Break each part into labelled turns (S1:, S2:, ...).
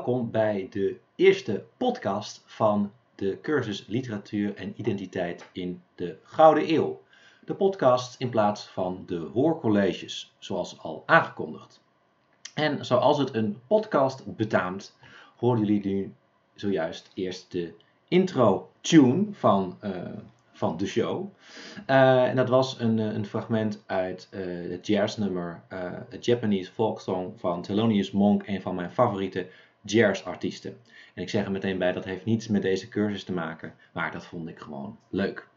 S1: Welkom bij de eerste podcast van de cursus Literatuur en Identiteit in de Gouden Eeuw. De podcast in plaats van de hoorcolleges, zoals al aangekondigd. En zoals het een podcast betaamt, horen jullie nu zojuist eerst de intro-tune van, uh, van de show. Uh, en dat was een, eh, een fragment uit uh, het jazznummer uh, Japanese Folk Song van Thelonious Monk, een van mijn favoriete jazzartiesten. En ik zeg er meteen bij, dat heeft niets met deze cursus te maken, maar dat vond ik gewoon leuk.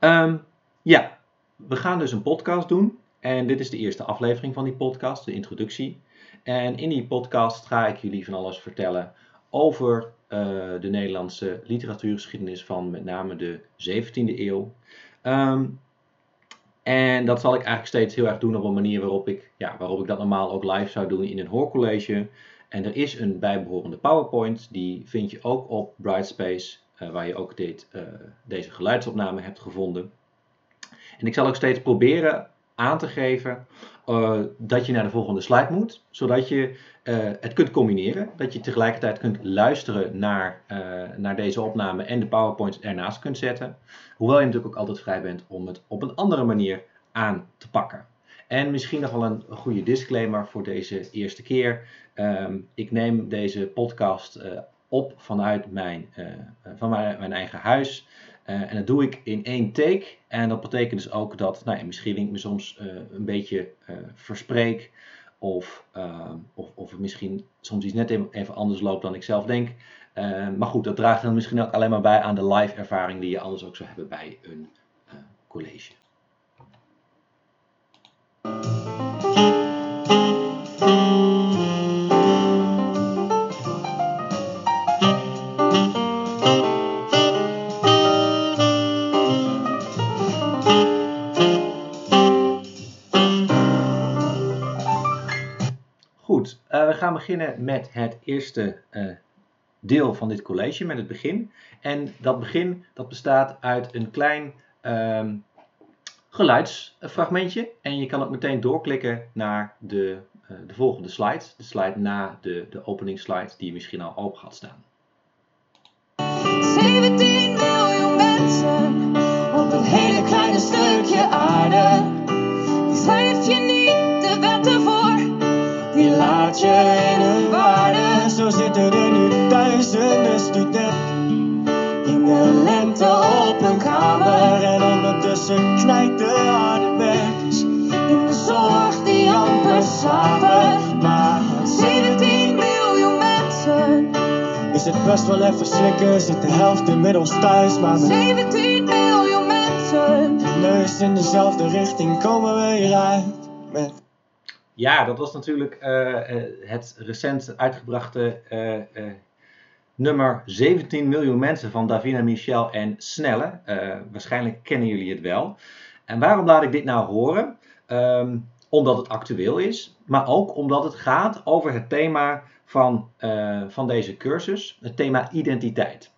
S1: Um, ja, we gaan dus een podcast doen. En dit is de eerste aflevering van die podcast, de introductie. En in die podcast ga ik jullie van alles vertellen over uh, de Nederlandse literatuurgeschiedenis van met name de 17e eeuw. Um, en dat zal ik eigenlijk steeds heel erg doen op een manier waarop ik, ja, waarop ik dat normaal ook live zou doen in een hoorcollege. En er is een bijbehorende PowerPoint, die vind je ook op Brightspace, uh, waar je ook dit, uh, deze geluidsopname hebt gevonden. En ik zal ook steeds proberen aan te geven uh, dat je naar de volgende slide moet, zodat je het kunt combineren. Dat je tegelijkertijd kunt luisteren naar, naar deze opname en de PowerPoint ernaast kunt zetten. Hoewel je natuurlijk ook altijd vrij bent om het op een andere manier aan te pakken. En misschien nog wel een goede disclaimer voor deze eerste keer. Um, ik neem deze podcast op vanuit mijn, van mijn, eigen huis. Uh, en dat doe ik in één take. En dat betekent dus ook dat nou misschien ik me soms uh, een beetje uh, verspreek. Of, of, of misschien soms iets net even anders loopt dan ik zelf denk. maar goed, dat draagt dan misschien ook alleen maar bij aan de live ervaring die je anders ook zou hebben bij een college. Goed, uh, we gaan beginnen met het eerste uh, deel van dit college, met het begin. En dat begin dat bestaat uit een klein uh, geluidsfragmentje. En je kan ook meteen doorklikken naar de, uh, de volgende slide. De slide na de, de openingsslide die je misschien al open gaat staan.
S2: 17 miljoen mensen op een hele kleine stukje aarde. Die schrijf je niet de wetten voor die laat je in hun waarde. Zo zitten er nu duizenden studenten in de lente op een kamer. En ondertussen knijpt de harde werkers in de zorg die amper slapen. Maar 17 miljoen mensen. Is het best wel even slikken, zit de helft inmiddels thuis. Maar met 17 miljoen mensen. Neus in dezelfde richting komen we hieruit. Met
S1: ja, dat was natuurlijk uh, uh, het recent uitgebrachte uh, nummer 17 miljoen mensen van Davina Michel en Snelle. waarschijnlijk kennen jullie het wel. En waarom laat ik dit nou horen? Um, omdat het actueel is, maar ook omdat het gaat over het thema van, van deze cursus, het thema identiteit.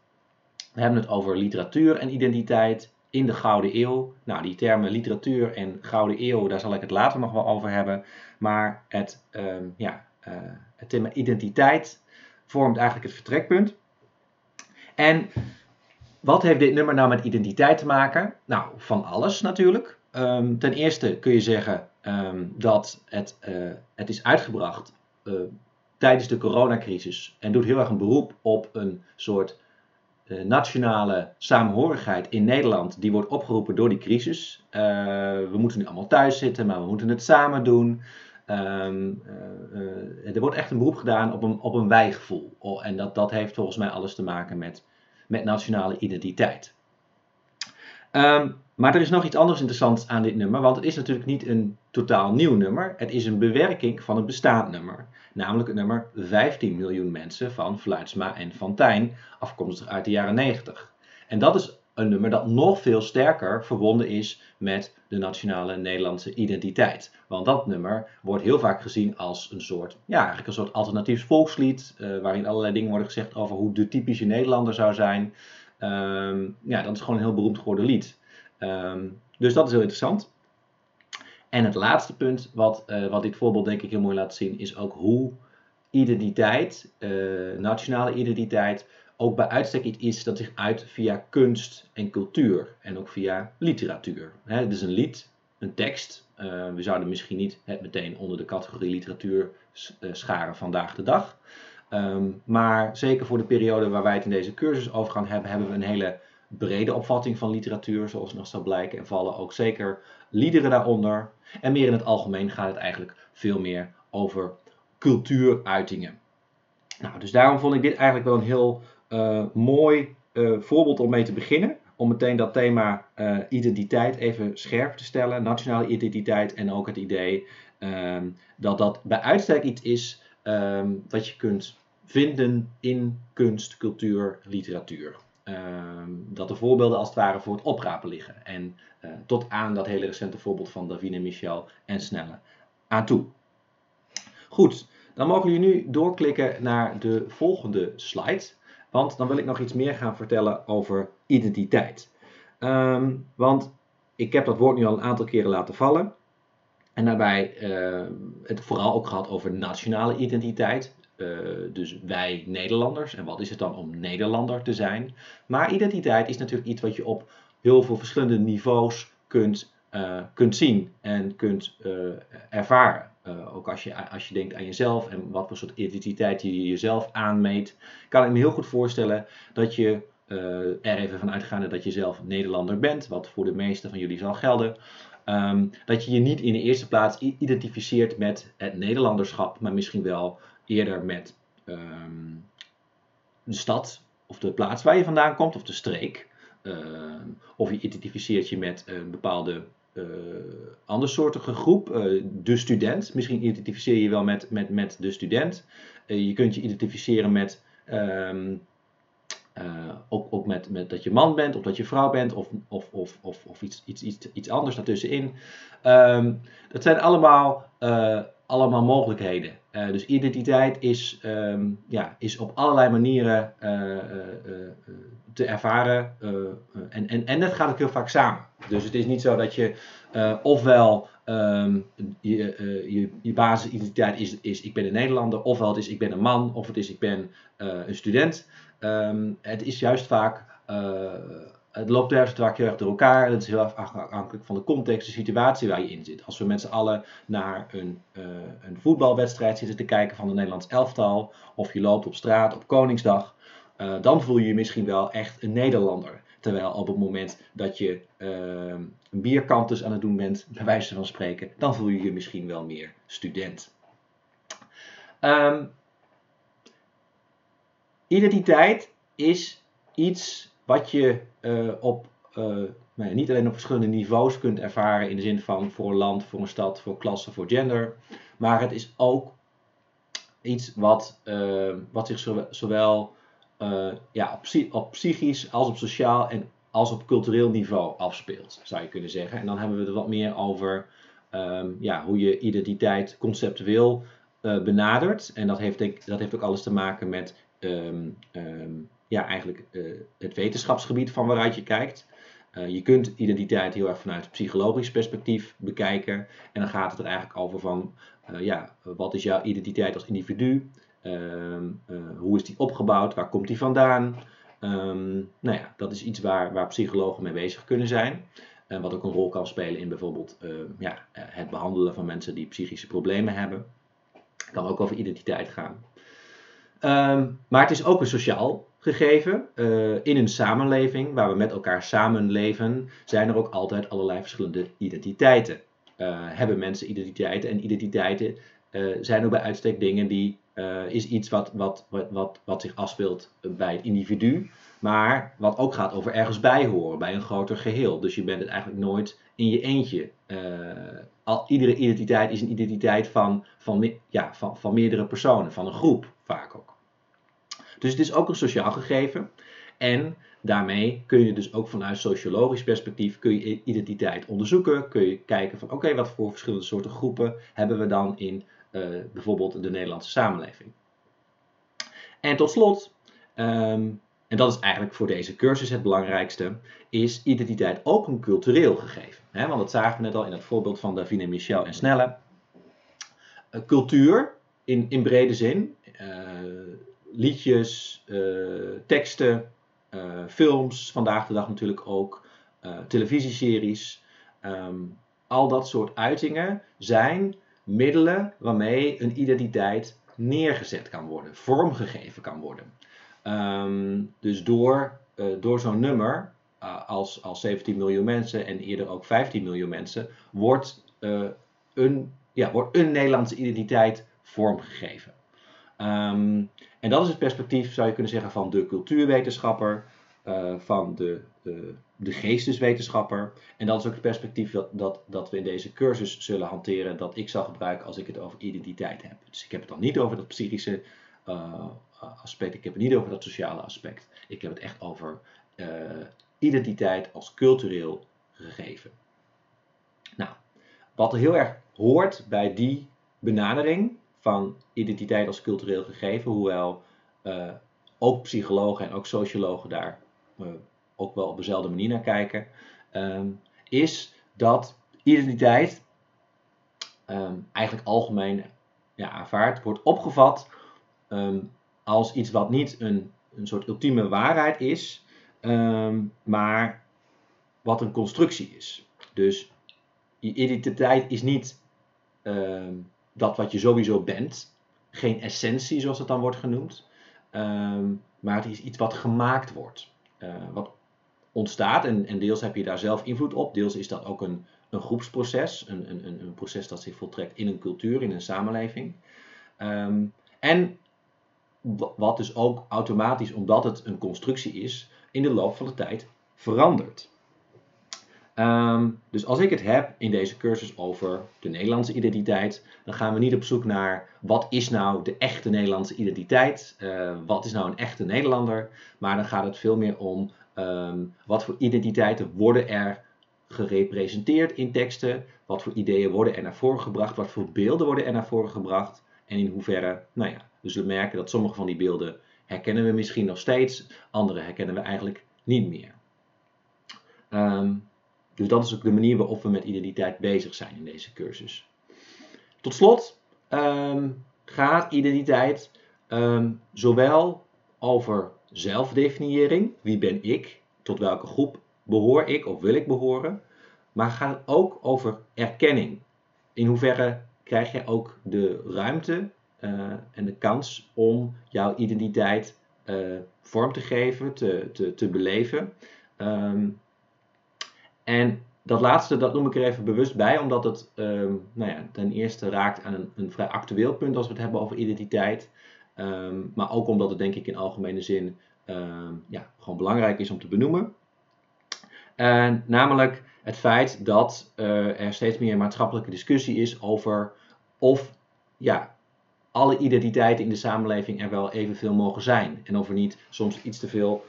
S1: We hebben het over literatuur en identiteit, in de Gouden Eeuw. Nou, die termen literatuur en Gouden Eeuw, daar zal ik het later nog wel over hebben. Maar het, um, ja, uh, het thema identiteit vormt eigenlijk het vertrekpunt. En wat heeft dit nummer nou met identiteit te maken? Nou, van alles natuurlijk. Um, ten eerste kun je zeggen um, dat het, uh, het is uitgebracht uh, tijdens de coronacrisis en doet heel erg een beroep op een soort de nationale samenhorigheid in Nederland, die wordt opgeroepen door die crisis. We moeten nu allemaal thuis zitten, maar we moeten het samen doen. Uh, er wordt echt een beroep gedaan op een, op een wijgevoel. Oh, en dat, dat heeft volgens mij alles te maken met, met nationale identiteit. Um, maar er is nog iets anders interessants aan dit nummer, want het is natuurlijk niet een totaal nieuw nummer. Het is een bewerking van een bestaand nummer. Namelijk het nummer 15 miljoen mensen van Fluitsma en Van Tijn, afkomstig uit de jaren 90. En dat is een nummer dat nog veel sterker verbonden is met de nationale Nederlandse identiteit. Want dat nummer wordt heel vaak gezien als een soort, ja, eigenlijk een soort alternatief volkslied, uh, waarin allerlei dingen worden gezegd over hoe de typische Nederlander zou zijn. Um, ja, dat is gewoon een heel beroemd geworden lied. Um, dus dat is heel interessant. En het laatste punt wat, uh, wat dit voorbeeld denk ik heel mooi laat zien, is ook hoe identiteit, eh, nationale identiteit, ook bij uitstek iets is dat zich uit via kunst en cultuur en ook via literatuur. Het is een lied, een tekst. Uh, we zouden misschien niet het meteen onder de categorie literatuur scharen vandaag de dag. Um, maar zeker voor de periode waar wij het in deze cursus over gaan hebben, hebben we een hele brede opvatting van literatuur, zoals nog zal blijken. En vallen ook zeker liederen daaronder. En meer in het algemeen gaat het eigenlijk veel meer over cultuuruitingen. Nou, dus daarom vond ik dit eigenlijk wel een heel uh, mooi uh, voorbeeld om mee te beginnen. Om meteen dat thema uh, identiteit even scherp te stellen. Nationale identiteit en ook het idee um, dat dat bij uitstek iets is um, wat je kunt vinden in kunst, cultuur, literatuur. Ehm, dat de voorbeelden als het ware voor het oprapen liggen. En tot aan dat hele recente voorbeeld van Davine Michel en Snelle aan toe. Goed, dan mogen jullie nu doorklikken naar de volgende slide. Want dan wil ik nog iets meer gaan vertellen over identiteit. Um, want ik heb dat woord nu al een aantal keren laten vallen. En daarbij uh, het vooral ook gehad over nationale identiteit. Uh, dus wij Nederlanders. En wat is het dan om Nederlander te zijn? Maar identiteit is natuurlijk iets wat je op heel veel verschillende niveaus kunt, uh, kunt zien en kunt ervaren. ook als je, als je denkt aan jezelf en wat voor soort identiteit je jezelf aanmeet, kan ik me heel goed voorstellen dat je er even van uitgaande dat je zelf Nederlander bent, wat voor de meeste van jullie zal gelden. Um, dat je je niet in de eerste plaats identificeert met het Nederlanderschap, maar misschien wel eerder met um, de stad of de plaats waar je vandaan komt of de streek. Uh, of je identificeert je met een bepaalde uh, andersoortige groep, uh, de student. Misschien identificeer je wel met, met, met de student. je kunt je identificeren met uh, ook, ook met, met dat je man bent, of dat je vrouw bent, of, of, of, of, of iets, iets, iets, iets anders daartussenin. Um, dat zijn allemaal, allemaal mogelijkheden. Uh, dus identiteit is, um, ja, is op allerlei manieren te ervaren. en, en, en dat gaat ook heel vaak samen. Dus het is niet zo dat je ofwel um, je, je, je basisidentiteit is, is ik ben een Nederlander, ofwel het is ik ben een man, of het is ik ben een student. Um, het is juist vaak, het loopt juist vaak heel erg door elkaar. Het is heel erg afhankelijk van de context, de situatie waar je in zit. Als we met z'n allen naar een, uh, een voetbalwedstrijd zitten te kijken van het Nederlands elftal, of je loopt op straat op Koningsdag, uh, dan voel je je misschien wel echt een Nederlander. Terwijl op het moment dat je een bierkantus aan het doen bent, bij wijze van spreken, dan voel je je misschien wel meer student. Um, Identiteit is iets wat je uh, op, uh, nou, niet alleen op verschillende niveaus kunt ervaren in de zin van voor een land, voor een stad, voor klasse, voor gender. Maar het is ook iets wat, uh, wat zich zowel, ja, op, op, psychisch als op sociaal en als op cultureel niveau afspeelt, zou je kunnen zeggen. En dan hebben we er wat meer over um, ja, hoe je identiteit conceptueel benadert. En dat heeft, denk, dat heeft ook alles te maken met um, um, ja, eigenlijk uh, het wetenschapsgebied van waaruit je kijkt. Uh, je kunt identiteit heel erg vanuit psychologisch perspectief bekijken. En dan gaat het er eigenlijk over van, uh, ja, wat is jouw identiteit als individu? Um, hoe is die opgebouwd? Waar komt die vandaan? nou ja, dat is iets waar, waar psychologen mee bezig kunnen zijn. En wat ook een rol kan spelen in bijvoorbeeld ja, het behandelen van mensen die psychische problemen hebben. Kan ook over identiteit gaan. Um, maar het is ook een sociaal gegeven. Uh, in een samenleving waar we met elkaar samenleven, zijn er ook altijd allerlei verschillende identiteiten. Uh, hebben mensen identiteiten en identiteiten uh, zijn ook bij uitstek dingen die is iets wat, wat, wat, wat, wat zich afspeelt bij het individu, maar wat ook gaat over ergens bij horen, bij een groter geheel. Dus je bent het eigenlijk nooit in je eentje. Al, iedere identiteit is een identiteit van, van, ja, van, van meerdere personen, van een groep vaak ook. Dus het is ook een sociaal gegeven. En daarmee kun je dus ook vanuit sociologisch perspectief kun je identiteit onderzoeken. Kun je kijken van oké, wat voor verschillende soorten groepen hebben we dan in uh, bijvoorbeeld de Nederlandse samenleving. En tot slot, um, en dat is eigenlijk voor deze cursus het belangrijkste, is identiteit ook een cultureel gegeven. Want dat zagen we net al in het voorbeeld van Davine Michel en Snelle. Uh, cultuur in, in brede zin liedjes, teksten, films, vandaag de dag natuurlijk ook, televisieseries. Ehm, al dat soort uitingen zijn middelen waarmee een identiteit neergezet kan worden, vormgegeven kan worden. Ehm, dus door, door zo'n nummer, als, als 17 miljoen mensen en eerder ook 15 miljoen mensen, wordt, een, ja, wordt een Nederlandse identiteit vormgegeven. Um, en dat is het perspectief, zou je kunnen zeggen, van de cultuurwetenschapper, van de, de, geesteswetenschapper. En dat is ook het perspectief dat, dat, dat we in deze cursus zullen hanteren, dat ik zal gebruiken als ik het over identiteit heb. Dus ik heb het dan niet over dat psychische aspect. Ik heb het niet over dat sociale aspect. Ik heb het echt over uh, identiteit als cultureel gegeven. Nou, wat er heel erg hoort bij die benadering van identiteit als cultureel gegeven, hoewel uh, ook psychologen en ook sociologen daar uh, ook wel op dezelfde manier naar kijken, um, is dat identiteit um, eigenlijk algemeen ja, aanvaard wordt opgevat um, als iets wat niet een, een soort ultieme waarheid is, maar wat een constructie is. Dus je identiteit is niet dat wat je sowieso bent, geen essentie zoals het dan wordt genoemd, um, maar het is iets wat gemaakt wordt, uh, wat ontstaat en, en, deels heb je daar zelf invloed op, deels is dat ook een, een groepsproces, een, een, een proces dat zich voltrekt in een cultuur, in een samenleving. en wat dus ook automatisch, omdat het een constructie is, in de loop van de tijd verandert. Um, dus als ik het heb in deze cursus over de Nederlandse identiteit, dan gaan we niet op zoek naar wat is nou de echte Nederlandse identiteit, uh, wat is nou een echte Nederlander, maar dan gaat het veel meer om um, wat voor identiteiten worden er gerepresenteerd in teksten, wat voor ideeën worden er naar voren gebracht, wat voor beelden worden er naar voren gebracht? En in hoeverre, nou ja, dus we merken dat sommige van die beelden herkennen we misschien nog steeds, andere herkennen we eigenlijk niet meer. Um, dus dat is ook de manier waarop we met identiteit bezig zijn in deze cursus. Tot slot um, gaat identiteit um, zowel over zelfdefiniëring, wie ben ik, tot welke groep behoor ik of wil ik behoren, maar gaat ook over erkenning. In hoeverre krijg je ook de ruimte uh, en de kans om jouw identiteit uh, vorm te geven, te, te, te beleven. Um, en dat laatste, dat noem ik er even bewust bij, omdat het um, nou ja, ten eerste raakt aan een, een, vrij actueel punt als we het hebben over identiteit. Um, maar ook omdat het denk ik in algemene zin ja, gewoon belangrijk is om te benoemen. En namelijk het feit dat uh, er steeds meer maatschappelijke discussie is over of ja, alle identiteiten in de samenleving er wel evenveel mogen zijn. En of er niet soms iets te veel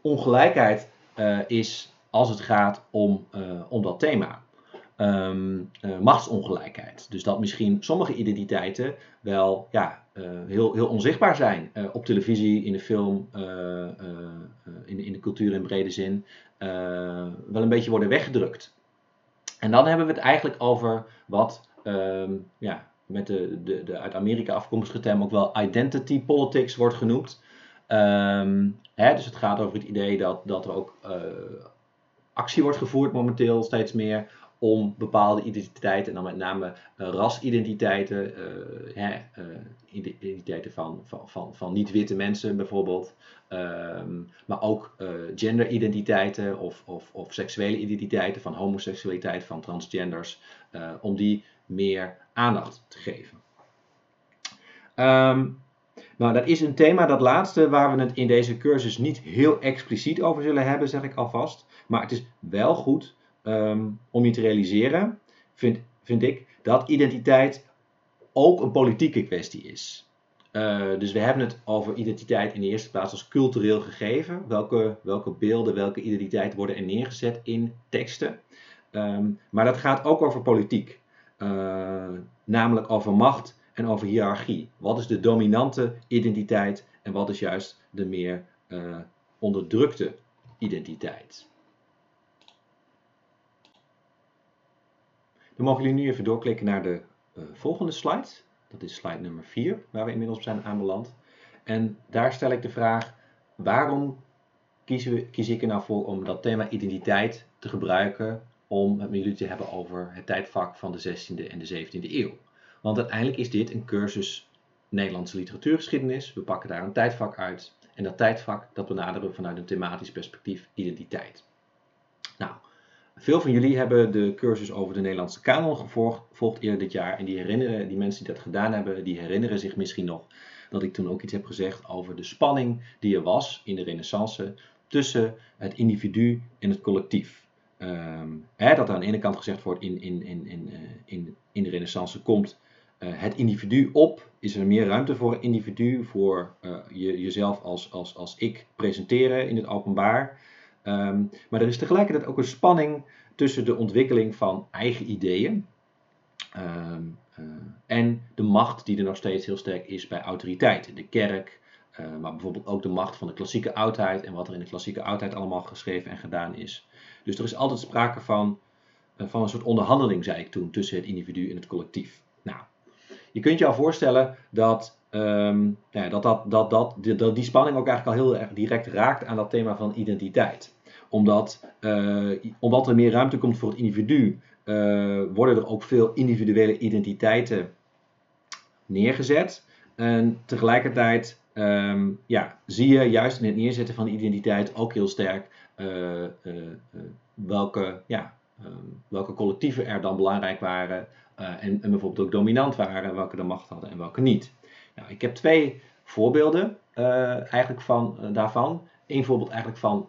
S1: ongelijkheid uh, is als het gaat om, uh, om dat thema. Um, uh, machtsongelijkheid. Dus dat misschien sommige identiteiten wel ja, heel, heel onzichtbaar zijn. op televisie, in de film, in, in de cultuur in brede zin. wel een beetje worden weggedrukt. En dan hebben we het eigenlijk over wat um, ja, met de, de, de uit Amerika afkomstige term ook wel identity politics wordt genoemd. Um, hè, dus het gaat over het idee dat, dat er ook actie wordt gevoerd momenteel steeds meer om bepaalde identiteiten, en dan met name uh, rasidentiteiten, uh, hè, identiteiten van, van, van, van niet-witte mensen bijvoorbeeld, um, maar ook genderidentiteiten of, of, of seksuele identiteiten van homoseksualiteit, van transgenders, om die meer aandacht te geven. Um, nou, dat is een thema, dat laatste, waar we het in deze cursus niet heel expliciet over zullen hebben, zeg ik alvast. Maar het is wel goed um, om je te realiseren, vind, vind ik, dat identiteit ook een politieke kwestie is. Uh, dus we hebben het over identiteit in de eerste plaats als cultureel gegeven. Welke, welke beelden, welke identiteit worden er neergezet in teksten. Um, maar dat gaat ook over politiek. Uh, namelijk over macht en over hiërarchie. Wat is de dominante identiteit en wat is juist de meer uh, onderdrukte identiteit? Dan mogen jullie nu even doorklikken naar de uh, volgende slide. Dat is slide nummer 4, waar we inmiddels zijn aanbeland. En daar stel ik de vraag: waarom we, kies ik er nou voor om dat thema identiteit te gebruiken om het met jullie te hebben over het tijdvak van de 16e en de 17e eeuw? Want uiteindelijk is dit een cursus Nederlandse literatuurgeschiedenis. We pakken daar een tijdvak uit. En dat tijdvak dat benaderen we vanuit een thematisch perspectief identiteit. Veel van jullie hebben de cursus over de Nederlandse kanon gevolgd eerder dit jaar. En die, herinneren, die mensen die dat gedaan hebben, die herinneren zich misschien nog dat ik toen ook iets heb gezegd over de spanning die er was in de renaissance tussen het individu en het collectief. Ehm, hè, dat er aan de ene kant gezegd wordt in, in, in, in, eh, in, in de renaissance komt uh, het individu op, is er meer ruimte voor het individu, voor uh, je, jezelf als, als, als ik presenteren in het openbaar. Um, maar er is tegelijkertijd ook een spanning tussen de ontwikkeling van eigen ideeën um, uh, en de macht die er nog steeds heel sterk is bij autoriteiten, de kerk, maar bijvoorbeeld ook de macht van de klassieke oudheid en wat er in de klassieke oudheid allemaal geschreven en gedaan is. Dus er is altijd sprake van, van een soort onderhandeling, zei ik toen, tussen het individu en het collectief. Nou, je kunt je al voorstellen dat, um, ja, dat, dat, dat, dat, die, die spanning ook eigenlijk al heel erg direct raakt aan dat thema van identiteit. Omdat, uh, omdat er meer ruimte komt voor het individu, uh, worden er ook veel individuele identiteiten neergezet. En tegelijkertijd um, ja, zie je juist in het neerzetten van identiteit ook heel sterk uh, welke, ja, um, welke collectieven er dan belangrijk waren, en, en, bijvoorbeeld ook dominant waren, welke de macht hadden en welke niet. Nou, ik heb twee voorbeelden eigenlijk van, daarvan. Eén voorbeeld eigenlijk van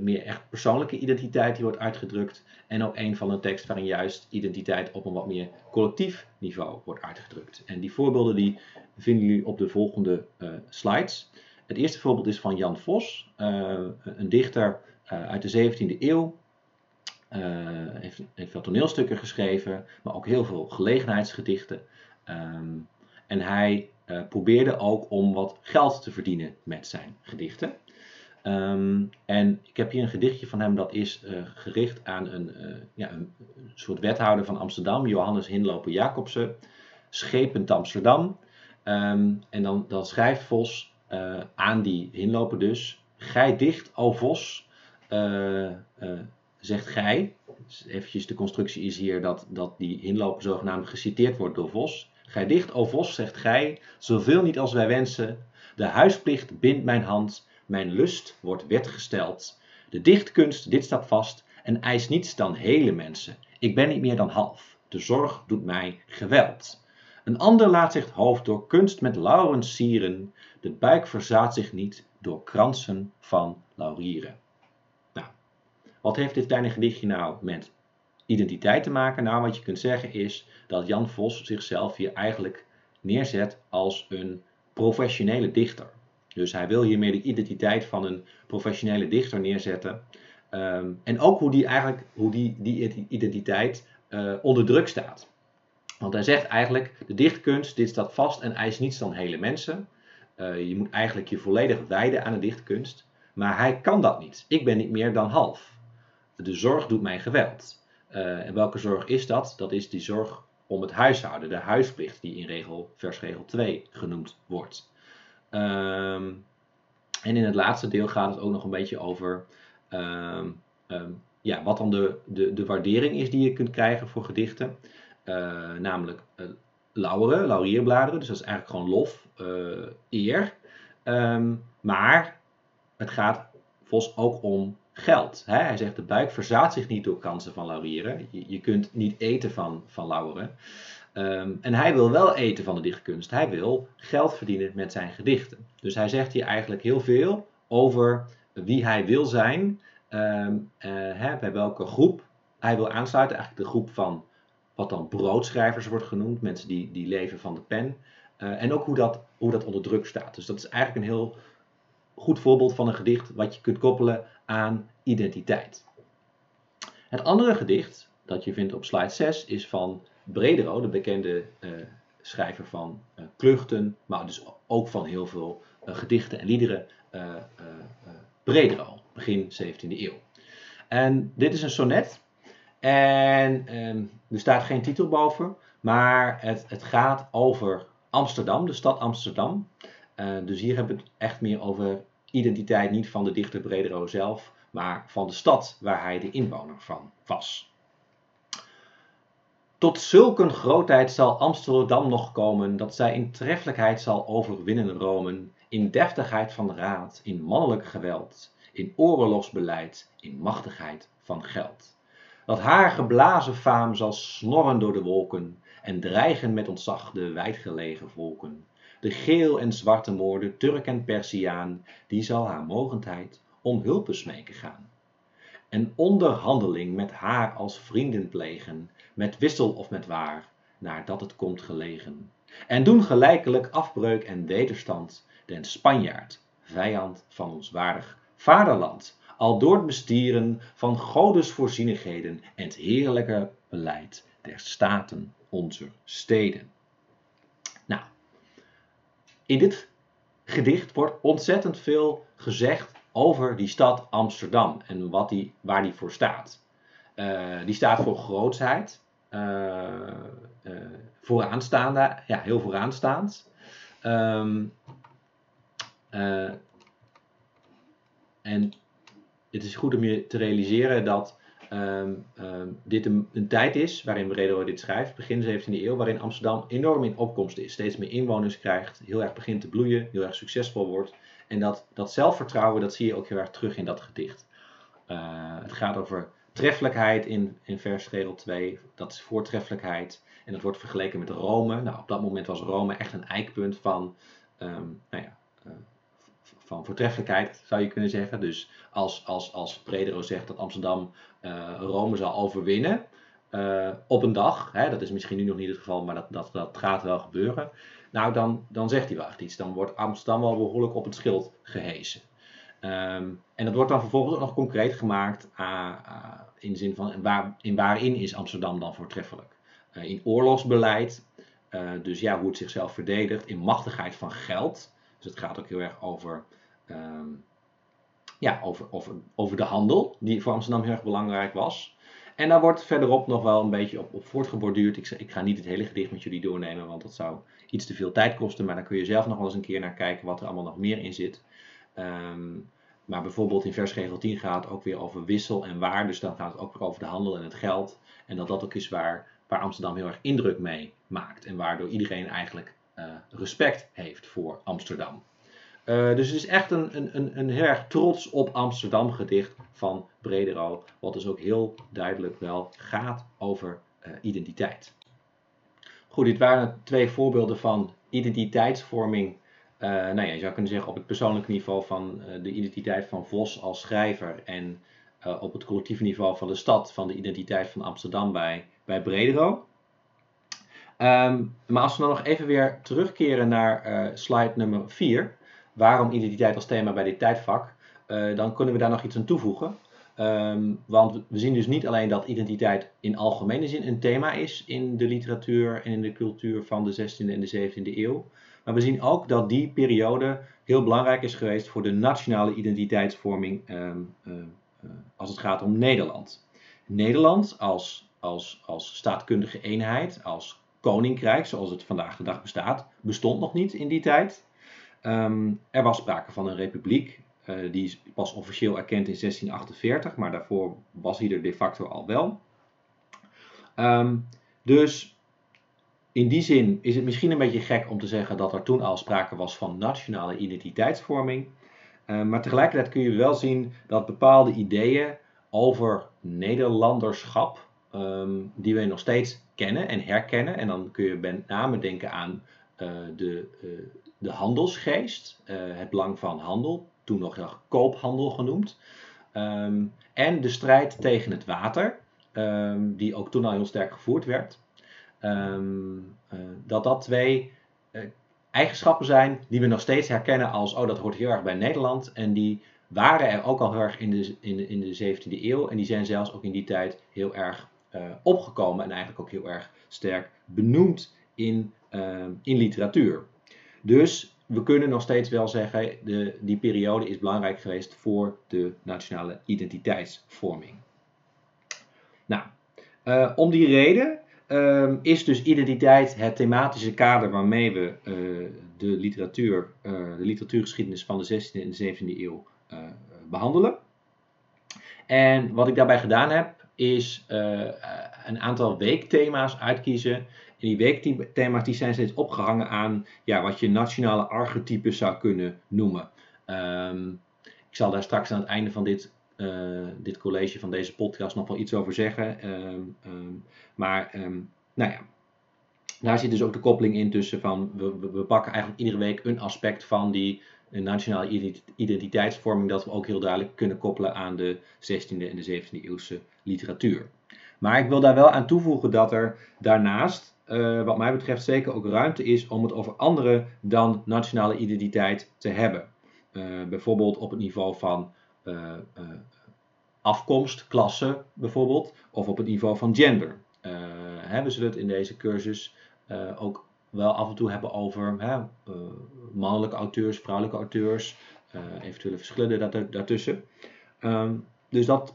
S1: meer echt persoonlijke identiteit die wordt uitgedrukt. En ook één van een tekst waarin juist identiteit op een wat meer collectief niveau wordt uitgedrukt. En die voorbeelden die vinden jullie op de volgende slides. Het eerste voorbeeld is van Jan Vos, een dichter uit de 17e eeuw heeft, heeft veel toneelstukken geschreven, maar ook heel veel gelegenheidsgedichten. Um, en hij probeerde ook om wat geld te verdienen met zijn gedichten. Um, en ik heb hier een gedichtje van hem dat is uh, gericht aan een, ja, een, soort wethouder van Amsterdam, Johannes Hinlopen Jacobsen, schepend Amsterdam. Um, en dan, dan schrijft Vos aan die Hinlopen dus, Gij dicht, o Vos, zegt gij, dus eventjes de constructie is hier dat, dat die inloper zogenaamd geciteerd wordt door Vos. Gij dicht, o Vos, zegt gij, zoveel niet als wij wensen. De huisplicht bindt mijn hand, mijn lust wordt wetgesteld. De dichtkunst, dit staat vast, en eist niets dan hele mensen. Ik ben niet meer dan half, de zorg doet mij geweld. Een ander laat zich het hoofd door kunst met laurens sieren, de buik verzaat zich niet door kransen van laurieren. Wat heeft dit kleine gedichtje nou met identiteit te maken? Nou, wat je kunt zeggen is dat Jan Vos zichzelf hier eigenlijk neerzet als een professionele dichter. Dus hij wil hiermee de identiteit van een professionele dichter neerzetten. Um, en ook hoe die, eigenlijk, hoe die, die identiteit uh, onder druk staat. Want hij zegt eigenlijk, de dichtkunst, dit staat vast en eist niets dan hele mensen. Uh, je moet eigenlijk je volledig wijden aan de dichtkunst. Maar hij kan dat niet. Ik ben niet meer dan half de zorg doet mij geweld. Uh, en welke zorg is dat? Dat is die zorg om het huishouden, de huisplicht, die in regel, vers regel 2 genoemd wordt. Um, en in het laatste deel gaat het ook nog een beetje over um, um, ja, wat dan de, de, de waardering is die je kunt krijgen voor gedichten. Uh, namelijk uh, lauweren, laurierbladeren, dus dat is eigenlijk gewoon lof, uh, eer. maar het gaat Vos ook om geld. Hè? Hij zegt de buik verzaat zich niet door kansen van laurieren. Je, je kunt niet eten van, van lauweren. Um, en hij wil wel eten van de dichtkunst. Hij wil geld verdienen met zijn gedichten. Dus hij zegt hier eigenlijk heel veel over wie hij wil zijn. Um, uh, hè, bij welke groep hij wil aansluiten. Eigenlijk de groep van wat dan broodschrijvers wordt genoemd. Mensen die, die leven van de pen. Uh, en ook hoe dat, hoe dat onder druk staat. Dus dat is eigenlijk een heel goed voorbeeld van een gedicht wat je kunt koppelen aan identiteit. Het andere gedicht dat je vindt op slide 6 is van Bredero, de bekende uh, schrijver van uh, kluchten, maar dus ook van heel veel uh, gedichten en liederen. Bredero, begin 17e eeuw. En dit is een sonnet. En um, er staat geen titel boven, maar het, het gaat over Amsterdam, de stad Amsterdam. Dus hier hebben we het echt meer over identiteit, niet van de dichter Bredero zelf, maar van de stad waar hij de inwoner van was. Tot zulke grootheid zal Amsterdam nog komen, dat zij in treffelijkheid zal overwinnen Rome, in deftigheid van raad, in mannelijk geweld, in oorlogsbeleid, in machtigheid van geld. Dat haar geblazen faam zal snorren door de wolken en dreigen met ontzag de wijdgelegen volken. De geel en zwarte moorden, Turk en Persiaan, die zal haar mogendheid om hulp smeken gaan. En onderhandeling met haar als vrienden plegen, met wissel of met waar, naar dat het komt gelegen. En doen gelijkelijk afbreuk en wederstand, den Spanjaard, vijand van ons waardig vaderland, al door het bestieren van Godes voorzienigheden en het heerlijke beleid der staten onze steden. Nou, in dit gedicht wordt ontzettend veel gezegd over die stad Amsterdam en wat die, waar die voor staat. Uh, die staat voor grootsheid, uh, vooraanstaande, ja, heel vooraanstaand. Um, en het is goed om je te realiseren dat um, um, dit een, tijd is waarin Bredero dit schrijft, begin 17e eeuw, waarin Amsterdam enorm in opkomst is. Steeds meer inwoners krijgt, heel erg begint te bloeien, heel erg succesvol wordt. En dat, dat zelfvertrouwen, dat zie je ook heel erg terug in dat gedicht. Het gaat over treffelijkheid in, in versregel 2, dat is voortreffelijkheid. En dat wordt vergeleken met Rome. Nou, op dat moment was Rome echt een eikpunt van um, nou ja, uh, van voortreffelijkheid, zou je kunnen zeggen. Dus als, als, als Predero zegt dat Amsterdam uh, Rome zal overwinnen uh, op een dag, hè, dat is misschien nu nog niet het geval, maar dat, dat, dat gaat wel gebeuren. Nou, dan, dan zegt hij wel echt iets. Dan wordt Amsterdam wel behoorlijk op het schild gehesen. Um, en dat wordt dan vervolgens ook nog concreet gemaakt uh, uh, in zin van waar, in waarin is Amsterdam dan voortreffelijk. Uh, in oorlogsbeleid, dus ja, hoe het zichzelf verdedigt, in machtigheid van geld. Dus het gaat ook heel erg over, um, ja, over, over, over de handel, die voor Amsterdam heel erg belangrijk was. En daar wordt verderop nog wel een beetje op, voortgeborduurd. Ik, ik ga niet het hele gedicht met jullie doornemen, want dat zou iets te veel tijd kosten. Maar daar kun je zelf nog wel eens een keer naar kijken wat er allemaal nog meer in zit. Um, maar bijvoorbeeld in versregel 10 gaat het ook weer over wissel en waar. Dus dan gaat het ook weer over de handel en het geld. En dat dat ook is waar, waar Amsterdam heel erg indruk mee maakt. En waardoor iedereen eigenlijk uh, respect heeft voor Amsterdam. Uh, dus het is echt een, een, een, een heel erg trots op Amsterdam gedicht van Bredero. Wat dus ook heel duidelijk wel gaat over uh, identiteit. Goed, dit waren twee voorbeelden van identiteitsvorming. Uh, nou ja, je zou kunnen zeggen op het persoonlijke niveau van de identiteit van Vos als schrijver. En op het collectieve niveau van de stad van de identiteit van Amsterdam bij, bij Bredero. Um, maar als we dan nog even weer terugkeren naar slide nummer 4, waarom identiteit als thema bij dit tijdvak, dan kunnen we daar nog iets aan toevoegen. Um, want we zien dus niet alleen dat identiteit in algemene zin een thema is in de literatuur en in de cultuur van de 16e en de 17e eeuw. Maar we zien ook dat die periode heel belangrijk is geweest voor de nationale identiteitsvorming um, uh, als het gaat om Nederland. Nederland als, als, als staatkundige eenheid, als koninkrijk, zoals het vandaag de dag bestaat, bestond nog niet in die tijd. Um, er was sprake van een republiek, uh, die pas officieel erkend in 1648, maar daarvoor was hij er de facto al wel. Um, dus in die zin is het misschien een beetje gek om te zeggen dat er toen al sprake was van nationale identiteitsvorming. Uh, maar tegelijkertijd kun je wel zien dat bepaalde ideeën over Nederlanderschap, um, die we nog steeds kennen en herkennen. En dan kun je met name denken aan uh, de, uh, de handelsgeest, het belang van handel, toen nog koophandel genoemd. Um, en de strijd tegen het water, um, die ook toen al heel sterk gevoerd werd. Um, dat dat twee eigenschappen zijn die we nog steeds herkennen als, oh dat hoort heel erg bij Nederland. En die waren er ook al heel erg in de, in de, in de 17e eeuw. En die zijn zelfs ook in die tijd heel erg uh, opgekomen en eigenlijk ook heel erg sterk benoemd in, uh, in literatuur. Dus we kunnen nog steeds wel zeggen, de, die periode is belangrijk geweest voor de nationale identiteitsvorming. Nou, om die reden ehm, is dus identiteit het thematische kader waarmee we eh, de literatuur, eh, de literatuurgeschiedenis van de 16e en de 17e eeuw eh, behandelen. En wat ik daarbij gedaan heb, is een aantal weekthema's uitkiezen. En die weekthema's die zijn steeds opgehangen aan ja, wat je nationale archetypes zou kunnen noemen. Ehm, ik zal daar straks aan het einde van dit, dit college, van deze podcast, nog wel iets over zeggen. Ehm, ehm, maar ehm, nou ja, daar zit dus ook de koppeling in tussen van we, we, pakken eigenlijk iedere week een aspect van die eh, nationale identi- identiteitsvorming dat we ook heel duidelijk kunnen koppelen aan de 16e en de 17e eeuwse literatuur. Maar ik wil daar wel aan toevoegen dat er daarnaast, eh, wat mij betreft, zeker ook ruimte is om het over andere dan nationale identiteit te hebben. Eh, bijvoorbeeld op het niveau van eh, eh, afkomst, klasse bijvoorbeeld, of op het niveau van gender. Eh, hè, we zullen het in deze cursus eh, ook wel af en toe hebben over hè, eh, mannelijke auteurs, vrouwelijke auteurs, eh, eventuele verschillen daar- daartussen. Ehm, dus dat,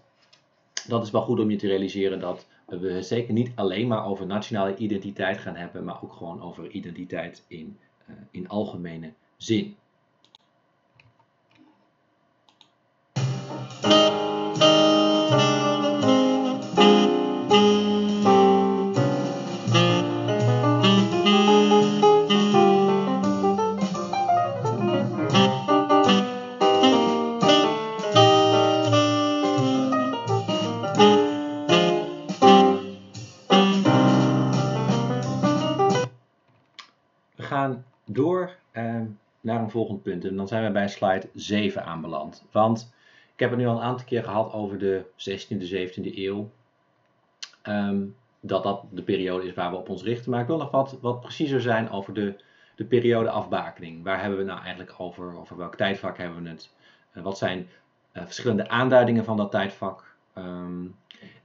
S1: dat is wel goed om je te realiseren dat we zeker niet alleen maar over nationale identiteit gaan hebben, maar ook gewoon over identiteit in, eh, in algemene zin. Volgend punt en dan zijn we bij slide 7 aanbeland. Want ik heb het nu al een aantal keer gehad over de 16e, 17e eeuw. Ehm, dat dat de periode is waar we op ons richten. Maar ik wil nog wat, wat preciezer zijn over de, de periode afbakening. Waar hebben we nou eigenlijk over? Over welk tijdvak hebben we het? Eh, wat zijn eh, verschillende aanduidingen van dat tijdvak? Ehm,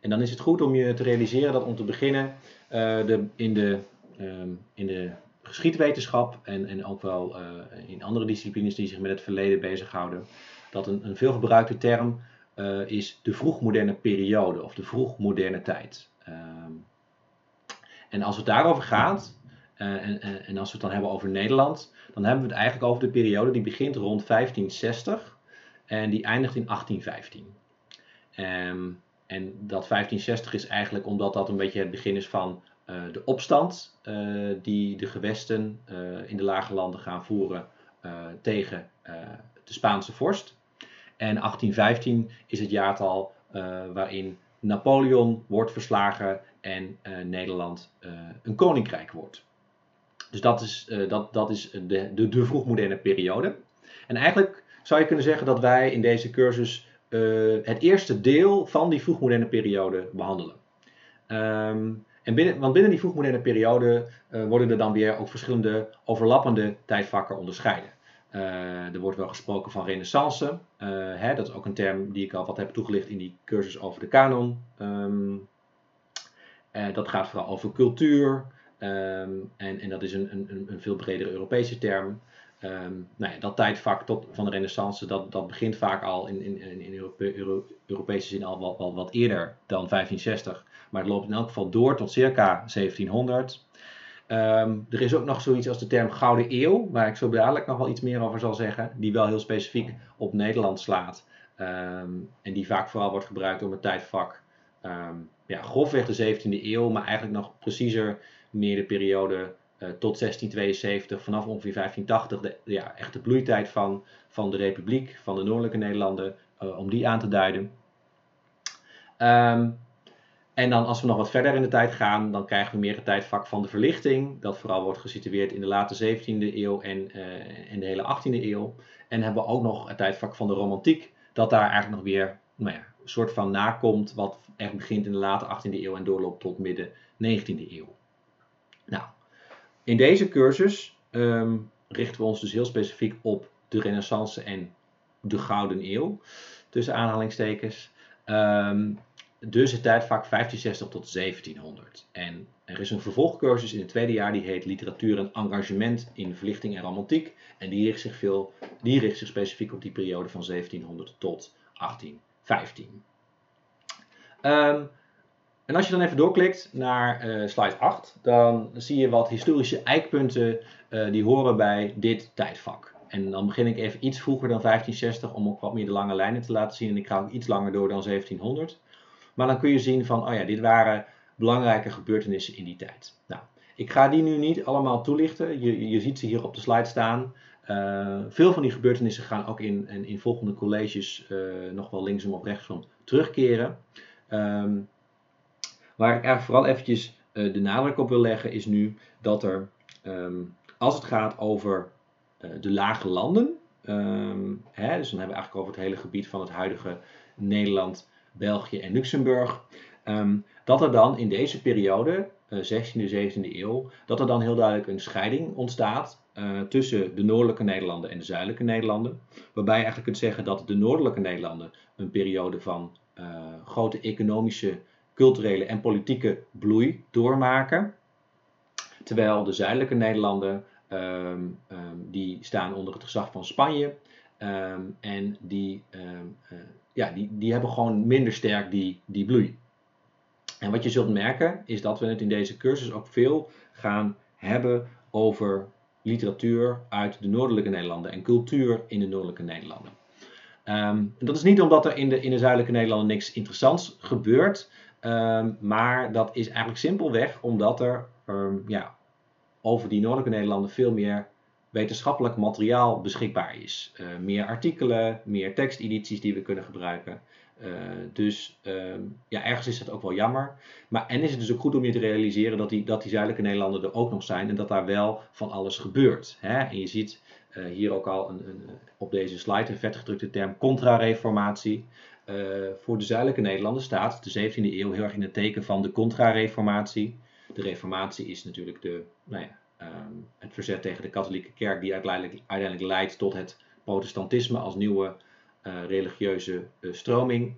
S1: en dan is het goed om je te realiseren dat om te beginnen eh, de, in, de, ehm, in de geschiedwetenschap en, en ook wel eh, in andere disciplines die zich met het verleden bezighouden, dat een, een veelgebruikte term eh, is de vroegmoderne periode of de vroegmoderne tijd. Ehm, en als het daarover gaat, eh, en, en, en als we het dan hebben over Nederland, dan hebben we het eigenlijk over de periode die begint rond 1560 en die eindigt in 1815. Ehm, en dat 1560 is eigenlijk omdat dat een beetje het begin is van de opstand eh, die de gewesten eh, in de lage landen gaan voeren eh, tegen eh, de Spaanse vorst. En 1815 is het jaartal eh, waarin Napoleon wordt verslagen en eh, Nederland eh, een koninkrijk wordt. Dus dat is, eh, dat, dat is de, de, de vroegmoderne periode. En eigenlijk zou je kunnen zeggen dat wij in deze cursus eh, het eerste deel van die vroegmoderne periode behandelen. Ehm, en binnen, want binnen die vroegmoderne periode eh, worden er dan weer ook verschillende overlappende tijdvakken onderscheiden. Eh, er wordt wel gesproken van renaissance. eh, hè, dat is ook een term die ik al wat heb toegelicht in die cursus over de kanon. Ehm, eh, dat gaat vooral over cultuur. ehm, en, en dat is een, een, een veel bredere Europese term. Ehm, nou ja, dat tijdvak tot, van de renaissance, dat, dat begint vaak al in, in, in in Europe- Euro- Europese zin al wel, wel wat eerder dan 1560. Maar het loopt in elk geval door tot circa 1700. Ehm, er is ook nog zoiets als de term Gouden Eeuw, waar ik zo dadelijk nog wel iets meer over zal zeggen, die wel heel specifiek op Nederland slaat. Ehm, en die vaak vooral wordt gebruikt om het tijdvak, ja, grofweg de 17e eeuw, maar eigenlijk nog preciezer meer de periode tot 1672, vanaf ongeveer 1580, de, ja, echt de bloeitijd van, van de Republiek, van de Noordelijke Nederlanden, eh, om die aan te duiden. Ehm, en dan als we nog wat verder in de tijd gaan, dan krijgen we meer het tijdvak van de verlichting, dat vooral wordt gesitueerd in de late 17e eeuw en, eh, en de hele 18e eeuw. En hebben we ook nog het tijdvak van de romantiek, dat daar eigenlijk nog weer nou ja, een soort van nakomt, wat echt begint in de late 18e eeuw en doorloopt tot midden 19e eeuw. Nou, in deze cursus ehm, richten we ons dus heel specifiek op de Renaissance en de Gouden Eeuw, tussen aanhalingstekens. Ehm, dus het tijdvak 1560 tot 1700. En er is een vervolgcursus in het tweede jaar die heet Literatuur en Engagement in Verlichting en Romantiek. En die richt zich, veel, die richt zich specifiek op die periode van 1700 tot 1815. Ehm, en als je dan even doorklikt naar eh, slide 8, dan zie je wat historische eikpunten uh, die horen bij dit tijdvak. En dan begin ik even iets vroeger dan 1560 om ook wat meer de lange lijnen te laten zien. En ik ga ook iets langer door dan 1700. Maar dan kun je zien van, oh ja, dit waren belangrijke gebeurtenissen in die tijd. Nou, ik ga die nu niet allemaal toelichten. Je, je ziet ze hier op de slide staan. Uh, veel van die gebeurtenissen gaan ook in, in, in volgende colleges nog wel linksom of rechtsom terugkeren. Um, waar ik eigenlijk vooral eventjes uh, de nadruk op wil leggen is nu dat er, um, als het gaat over de lage landen, um, hè, dus dan hebben we eigenlijk over het hele gebied van het huidige Nederland, België en Luxemburg, dat er dan in deze periode 16e, eh, 17e eeuw, dat er dan heel duidelijk een scheiding ontstaat tussen de noordelijke Nederlanden en de zuidelijke Nederlanden. Waarbij je eigenlijk kunt zeggen dat de noordelijke Nederlanden een periode van grote economische, culturele en politieke bloei doormaken. Terwijl de zuidelijke Nederlanden, um, um, die staan onder het gezag van Spanje. Um, en die, uh, ja, die, die hebben gewoon minder sterk die, die bloei. En wat je zult merken is dat we het in deze cursus ook veel gaan hebben over literatuur uit de noordelijke Nederlanden en cultuur in de noordelijke Nederlanden. Dat is niet omdat er in de, in de zuidelijke Nederlanden niks interessants gebeurt, um, maar dat is eigenlijk simpelweg omdat er um, ja, over die noordelijke Nederlanden veel meer wetenschappelijk materiaal beschikbaar is. Uh, meer artikelen, meer tekstedities die we kunnen gebruiken. Uh, dus uh, ja, ergens is dat ook wel jammer. Maar en is het dus ook goed om je te realiseren dat die, dat die zuidelijke Nederlanden er ook nog zijn en dat daar wel van alles gebeurt. Hè? En je ziet uh, hier ook al een, een, op deze slide een vetgedrukte term contra-reformatie. Voor de zuidelijke Nederlanden staat de 17e eeuw heel erg in het teken van de contra-reformatie. De reformatie is natuurlijk de, nou ja, um, het verzet tegen de katholieke kerk die uiteindelijk, uiteindelijk leidt tot het protestantisme als nieuwe uh, religieuze uh, stroming.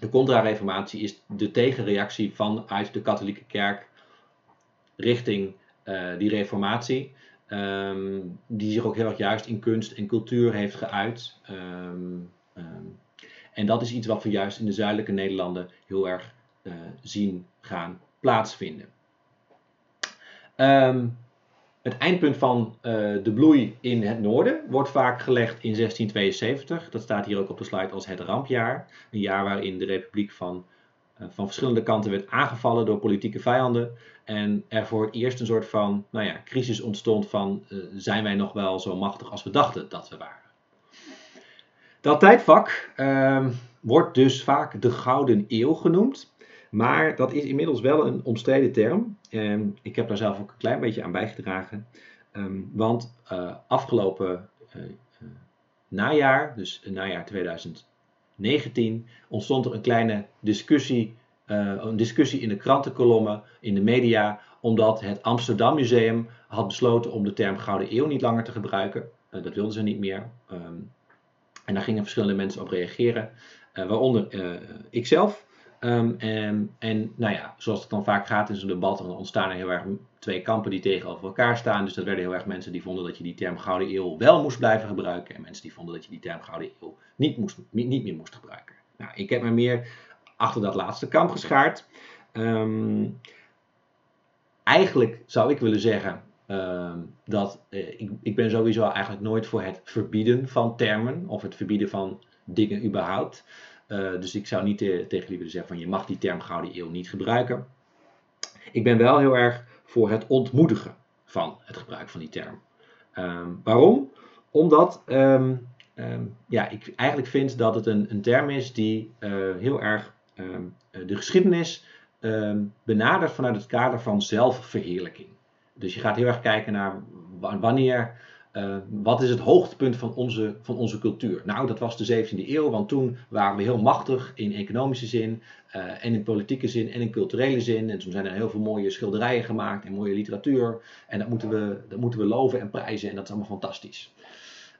S1: De contra-reformatie is de tegenreactie vanuit de katholieke kerk richting die reformatie. Um, die zich ook heel erg juist in kunst en cultuur heeft geuit. Um, en dat is iets wat we juist in de zuidelijke Nederlanden heel erg zien gaan plaatsvinden. Um, het eindpunt van uh, de bloei in het noorden wordt vaak gelegd in 1672. Dat staat hier ook op de slide als het rampjaar. Een jaar waarin de republiek van, uh, van verschillende kanten werd aangevallen door politieke vijanden. En er voor het eerst een soort van nou ja, crisis ontstond van zijn wij nog wel zo machtig als we dachten dat we waren. Dat tijdvak ehm, wordt dus vaak de Gouden Eeuw genoemd. Maar dat is inmiddels wel een omstreden term. En ik heb daar zelf ook een klein beetje aan bijgedragen. Um, want uh, afgelopen uh, uh, najaar, dus najaar 2019, ontstond er een kleine discussie, een discussie in de krantenkolommen, in de media, omdat het Amsterdam Museum had besloten om de term Gouden Eeuw niet langer te gebruiken. dat wilden ze niet meer. En daar gingen verschillende mensen op reageren, waaronder ikzelf. Um, en, en nou ja, zoals het dan vaak gaat in zo'n debat, dan ontstaan er heel erg twee kampen die tegenover elkaar staan. Dus dat werden heel erg mensen die vonden dat je die term Gouden Eeuw wel moest blijven gebruiken. En mensen die vonden dat je die term Gouden Eeuw niet, moest, niet meer moest gebruiken. Nou, ik heb me meer achter dat laatste kamp geschaard. Um, eigenlijk zou ik willen zeggen um, dat uh, ik, ik ben sowieso eigenlijk nooit voor het verbieden van termen of het verbieden van dingen überhaupt. Uh, dus ik zou niet te, tegen jullie zeggen van je mag die term Gouden Eeuw niet gebruiken. Ik ben wel heel erg voor het ontmoedigen van het gebruik van die term. Um, waarom? Omdat um, ja, ik eigenlijk vind dat het een, een term is die uh, heel erg de geschiedenis benadert vanuit het kader van zelfverheerlijking. Dus je gaat heel erg kijken naar wanneer uh, wat is het hoogtepunt van onze, van onze cultuur? Nou, dat was de 17e eeuw, want toen waren we heel machtig in economische zin, uh, en in politieke zin en in culturele zin. En toen zijn er heel veel mooie schilderijen gemaakt en mooie literatuur. En dat moeten we, dat moeten we loven en prijzen en dat is allemaal fantastisch.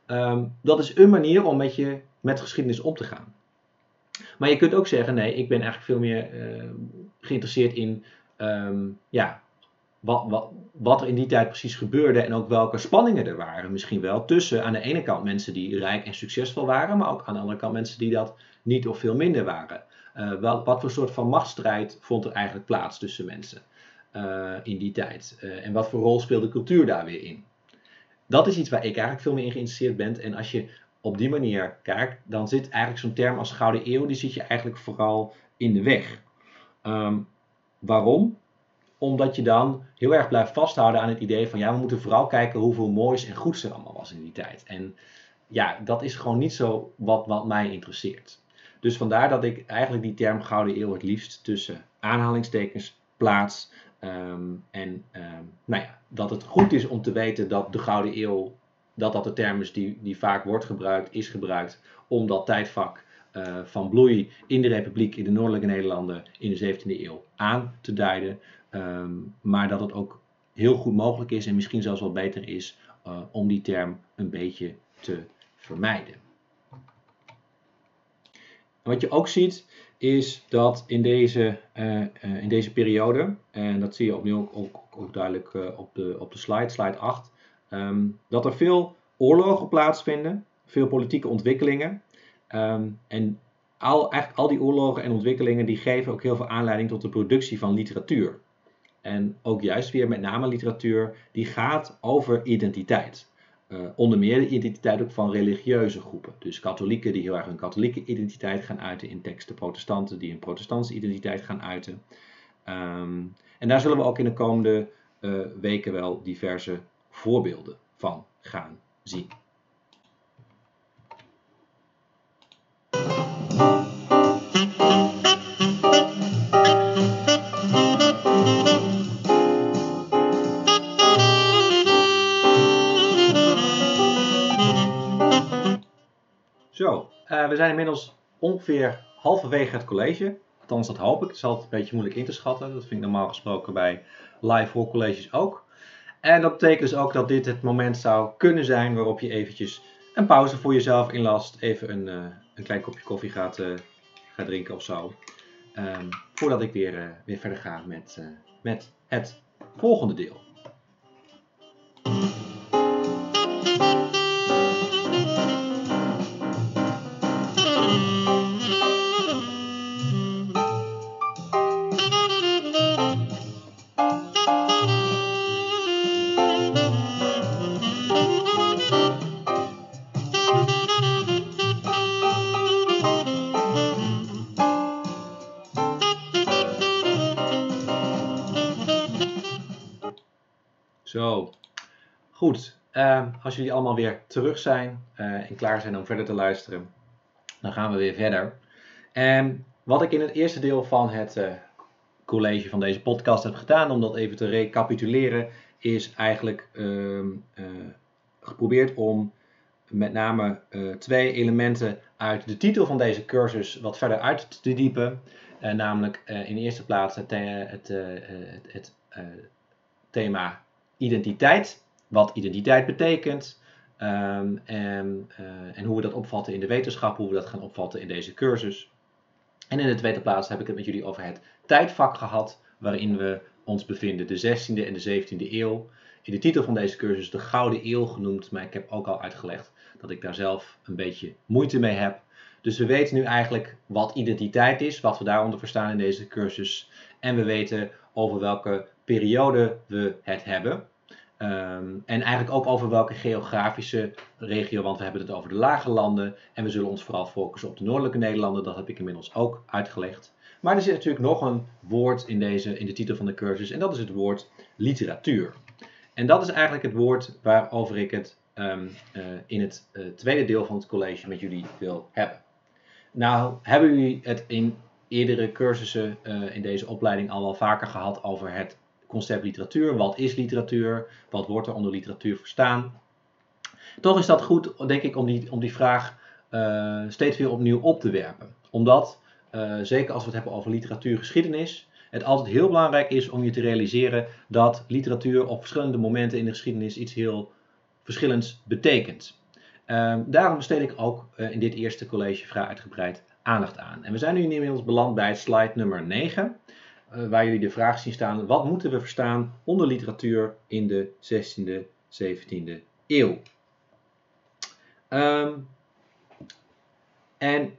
S1: Um, dat is een manier om met, je, met geschiedenis om te gaan. Maar je kunt ook zeggen, nee, ik ben eigenlijk veel meer uh, geïnteresseerd in um, ja, wat, wat, wat, er in die tijd precies gebeurde en ook welke spanningen er waren. Misschien wel tussen aan de ene kant mensen die rijk en succesvol waren, maar ook aan de andere kant mensen die dat niet of veel minder waren. Uh, wel, wat voor soort van machtsstrijd vond er eigenlijk plaats tussen mensen in die tijd? en wat voor rol speelde cultuur daar weer in? Dat is iets waar ik eigenlijk veel meer in geïnteresseerd ben. En als je op die manier kijkt, dan zit eigenlijk zo'n term als Gouden Eeuw, die zit je eigenlijk vooral in de weg. Ehm, waarom? Omdat je dan heel erg blijft vasthouden aan het idee van ja, we moeten vooral kijken hoeveel moois en goeds er allemaal was in die tijd. En ja, dat is gewoon niet zo wat, wat mij interesseert. Dus vandaar dat ik eigenlijk die term Gouden Eeuw het liefst tussen aanhalingstekens plaats. Ehm, en ehm, nou ja, dat het goed is om te weten dat de Gouden Eeuw, dat dat de term is die, die vaak wordt gebruikt, is gebruikt om dat tijdvak uh, van bloei in de Republiek in de Noordelijke Nederlanden in de 17e eeuw aan te duiden. Ehm, maar dat het ook heel goed mogelijk is en misschien zelfs wel beter is uh, om die term een beetje te vermijden. wat je ook ziet is dat in deze, uh, uh, in deze periode, en dat zie je opnieuw ook, ook, duidelijk op, de, op de slide, slide 8, um, ehm, dat er veel oorlogen plaatsvinden, veel politieke ontwikkelingen. Um, en al, eigenlijk al die oorlogen en ontwikkelingen die geven ook heel veel aanleiding tot de productie van literatuur. En ook juist weer met name literatuur die gaat over identiteit. Uh, onder meer de identiteit ook van religieuze groepen. Dus katholieken die heel erg hun katholieke identiteit gaan uiten in teksten, protestanten die een protestantse identiteit gaan uiten. Um, en daar zullen we ook in de komende uh, weken wel diverse voorbeelden van gaan zien. We zijn inmiddels ongeveer halverwege het college. Althans, dat hoop ik. Het is altijd een beetje moeilijk in te schatten. Dat vind ik normaal gesproken bij live hoorcolleges ook. En dat betekent dus ook dat dit het moment zou kunnen zijn waarop je eventjes een pauze voor jezelf inlast. Even een, uh, een klein kopje koffie gaat, uh, gaat drinken of zo. Um, voordat ik weer, weer verder ga met, met het volgende deel. Uh, als jullie allemaal weer terug zijn uh, en klaar zijn om verder te luisteren, dan gaan we weer verder. En wat ik in het eerste deel van het uh, college van deze podcast heb gedaan, om dat even te recapituleren, is eigenlijk ehm, geprobeerd om met name twee elementen uit de titel van deze cursus wat verder uit te diepen. namelijk in de eerste plaats het, het, het, het thema identiteit, wat identiteit betekent um, en, uh, en hoe we dat opvatten in de wetenschap, hoe we dat gaan opvatten in deze cursus. En in de tweede plaats heb ik het met jullie over het tijdvak gehad waarin we ons bevinden, de 16e en de 17e eeuw. In de titel van deze cursus de Gouden Eeuw genoemd, maar ik heb ook al uitgelegd dat ik daar zelf een beetje moeite mee heb. Dus we weten nu eigenlijk wat identiteit is, wat we daaronder verstaan in deze cursus. En we weten over welke periode we het hebben. Um, en eigenlijk ook over welke geografische regio, want we hebben het over de lage landen. En we zullen ons vooral focussen op de noordelijke Nederlanden, dat heb ik inmiddels ook uitgelegd. Maar er zit natuurlijk nog een woord in, deze, in de titel van de cursus en dat is het woord literatuur. En dat is eigenlijk het woord waarover ik het um, uh, in het uh, tweede deel van het college met jullie wil hebben. Nou, hebben jullie het in eerdere cursussen uh, in deze opleiding al wel vaker gehad over het concept literatuur. Wat is literatuur? Wat wordt er onder literatuur verstaan? Toch is dat goed, denk ik, om die, om die vraag uh, steeds weer opnieuw op te werpen. Omdat, uh, zeker als we het hebben over literatuurgeschiedenis, het altijd heel belangrijk is om je te realiseren dat literatuur op verschillende momenten in de geschiedenis iets heel verschillends betekent. Uh, daarom besteed ik ook uh, in dit eerste college vrij uitgebreid aandacht aan. En we zijn nu inmiddels beland bij slide nummer 9. Eh, waar jullie de vraag zien staan: wat moeten we verstaan onder literatuur in de 16e, 17e eeuw? Um, en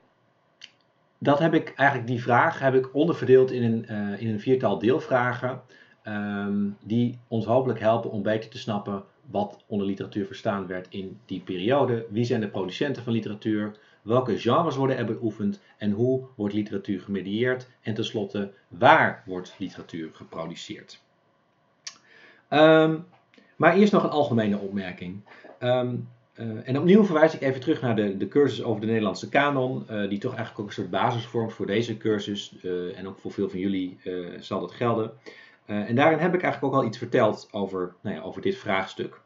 S1: dat heb ik eigenlijk die vraag heb ik onderverdeeld in een, eh, in een viertal deelvragen. ehm, die ons hopelijk helpen om beter te snappen wat onder literatuur verstaan werd in die periode. Wie zijn de producenten van literatuur? Welke genres worden er beoefend? En hoe wordt literatuur gemedieerd? En tenslotte, waar wordt literatuur geproduceerd? Ehm, maar eerst nog een algemene opmerking. Ehm, eh, en opnieuw verwijs ik even terug naar de, de cursus over de Nederlandse kanon, eh, die toch eigenlijk ook een soort basis vormt voor deze cursus. eh, en ook voor veel van jullie zal dat gelden. En daarin heb ik eigenlijk ook al iets verteld over, nou ja, over dit vraagstuk.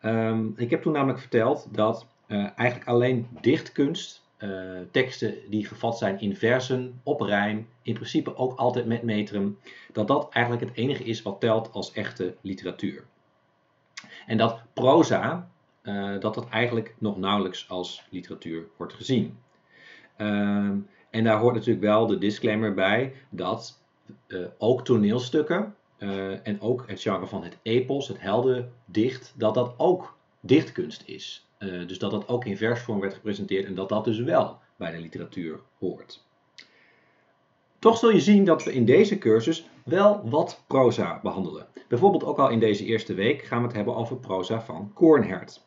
S1: Ehm, ik heb toen namelijk verteld dat eigenlijk alleen dichtkunst, eh, teksten die gevat zijn in versen, op rijm, in principe ook altijd met metrum, dat dat eigenlijk het enige is wat telt als echte literatuur. En dat proza, eh, dat dat eigenlijk nog nauwelijks als literatuur wordt gezien. Ehm, en daar hoort natuurlijk wel de disclaimer bij dat eh, ook toneelstukken eh, en ook het genre van het epos, het heldendicht, dat dat ook dichtkunst is. Eh, dus dat dat ook in versvorm werd gepresenteerd en dat dat dus wel bij de literatuur hoort. Toch zul je zien dat we in deze cursus wel wat proza behandelen. Bijvoorbeeld ook al in deze eerste week gaan we het hebben over proza van Kornhert.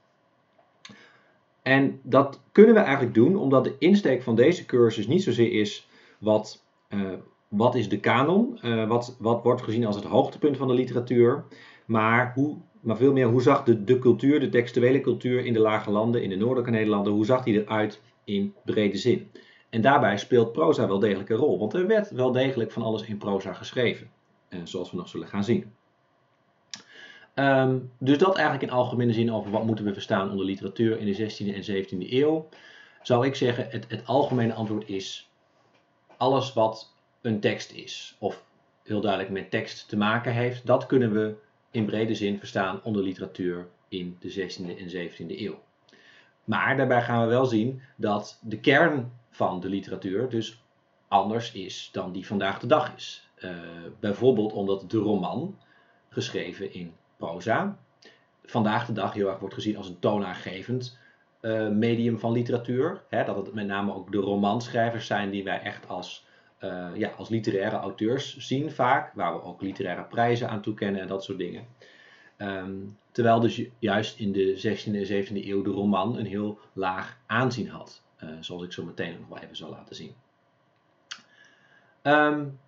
S1: En dat kunnen we eigenlijk doen omdat de insteek van deze cursus niet zozeer is wat, eh, wat is de kanon, uh, wat, wat wordt gezien als het hoogtepunt van de literatuur, maar, hoe, maar veel meer hoe zag de, cultuur, de textuele cultuur in de lage landen, in de noordelijke Nederlanden, hoe zag die eruit in brede zin. En daarbij speelt proza wel degelijk een rol, want er werd wel degelijk van alles in proza geschreven, uh, zoals we nog zullen gaan zien. Um, dus dat eigenlijk in algemene zin over wat moeten we verstaan onder literatuur in de 16e en 17e eeuw. Zou ik zeggen, het, het algemene antwoord is alles wat een tekst is, of heel duidelijk met tekst te maken heeft, dat kunnen we in brede zin verstaan onder literatuur in de 16e en 17e eeuw. Maar daarbij gaan we wel zien dat de kern van de literatuur dus anders is dan die vandaag de dag is. Uh, bijvoorbeeld omdat de roman, geschreven in proza, vandaag de dag heel erg wordt gezien als een toonaangevend uh, medium van literatuur. Hè, dat het met name ook de romanschrijvers zijn die wij echt als, uh, ja, als literaire auteurs zien vaak, waar we ook literaire prijzen aan toekennen en dat soort dingen. Um, terwijl dus juist in de 16e en 17e eeuw de roman een heel laag aanzien had, uh, zoals ik zo meteen nog wel even zal laten zien. Um,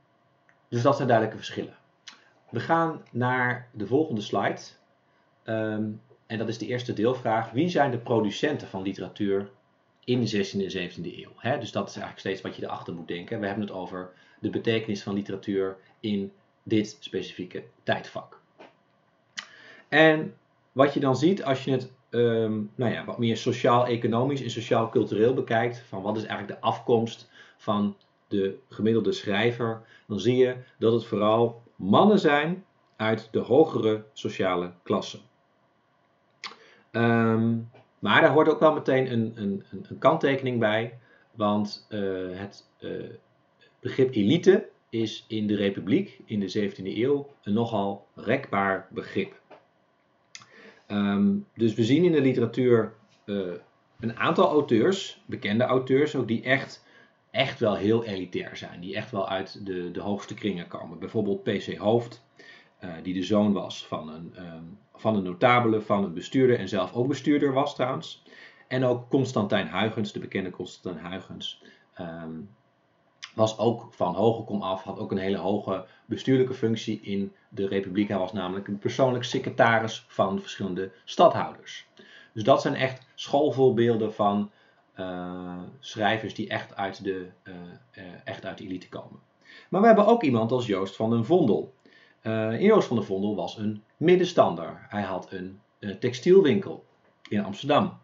S1: dus dat zijn duidelijke verschillen. We gaan naar de volgende slide. Um, en dat is de eerste deelvraag. Wie zijn de producenten van literatuur in de 16e en 17e eeuw? He, dus dat is eigenlijk steeds wat je erachter moet denken. We hebben het over de betekenis van literatuur in dit specifieke tijdvak. En wat je dan ziet als je het um, nou ja, wat meer sociaal-economisch en sociaal-cultureel bekijkt, van wat is eigenlijk de afkomst van de gemiddelde schrijver, dan zie je dat het vooral mannen zijn uit de hogere sociale klasse. Um, maar daar hoort ook wel meteen een, een, een kanttekening bij, want uh, het uh, begrip elite is in de Republiek in de 17e eeuw een nogal rekbaar begrip. Um, dus we zien in de literatuur uh, een aantal auteurs, bekende auteurs, ook die echt echt wel heel elitair zijn. Die echt wel uit de, de hoogste kringen komen. Bijvoorbeeld P.C. Hoofd, die de zoon was van een, um, van een notabele, van een bestuurder en zelf ook bestuurder was trouwens. En ook Constantijn Huygens, de bekende Constantijn Huygens, um, was ook van hoge kom af, had ook een hele hoge bestuurlijke functie in de Republiek. Hij was namelijk een persoonlijk secretaris van verschillende stadhouders. Dus dat zijn echt schoolvoorbeelden van uh, schrijvers die echt uit, de, uh, echt uit de elite komen. Maar we hebben ook iemand als Joost van den Vondel. Joost van den Vondel was een middenstander. Hij had een textielwinkel in Amsterdam.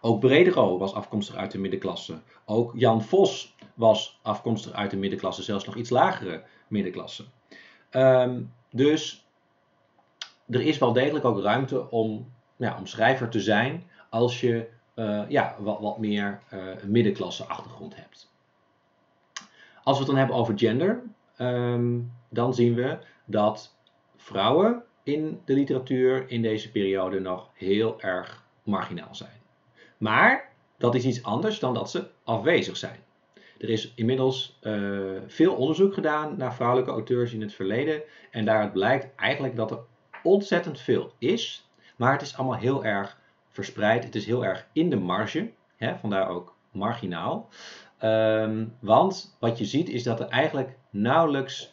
S1: Ook Bredero was afkomstig uit de middenklasse. Ook Jan Vos was afkomstig uit de middenklasse, zelfs nog iets lagere middenklasse. Um, dus er is wel degelijk ook ruimte om, ja, schrijver te zijn als je uh, ja, wat, wat meer uh, middenklasse achtergrond hebt. Als we het dan hebben over gender, um, dan zien we dat vrouwen in de literatuur in deze periode nog heel erg marginaal zijn. Maar dat is iets anders dan dat ze afwezig zijn. Er is inmiddels eh, veel onderzoek gedaan naar vrouwelijke auteurs in het verleden. En daaruit blijkt eigenlijk dat er ontzettend veel is. Maar het is allemaal heel erg verspreid. Het is heel erg in de marge. Hè, vandaar ook marginaal. Ehm, want wat je ziet is dat er eigenlijk nauwelijks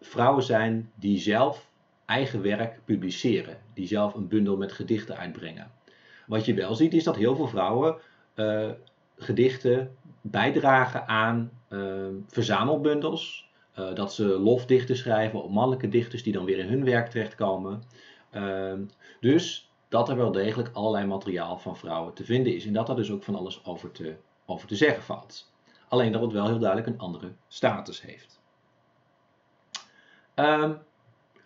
S1: vrouwen zijn die zelf eigen werk publiceren. Die zelf een bundel met gedichten uitbrengen. Wat je wel ziet is dat heel veel vrouwen eh, gedichten bijdragen aan uh, verzamelbundels. Uh, dat ze lofdichten schrijven op mannelijke dichters die dan weer in hun werk terechtkomen. Ehm, dus dat er wel degelijk allerlei materiaal van vrouwen te vinden is. En dat er dus ook van alles over te, over te zeggen valt. Alleen dat het wel heel duidelijk een andere status heeft. Um,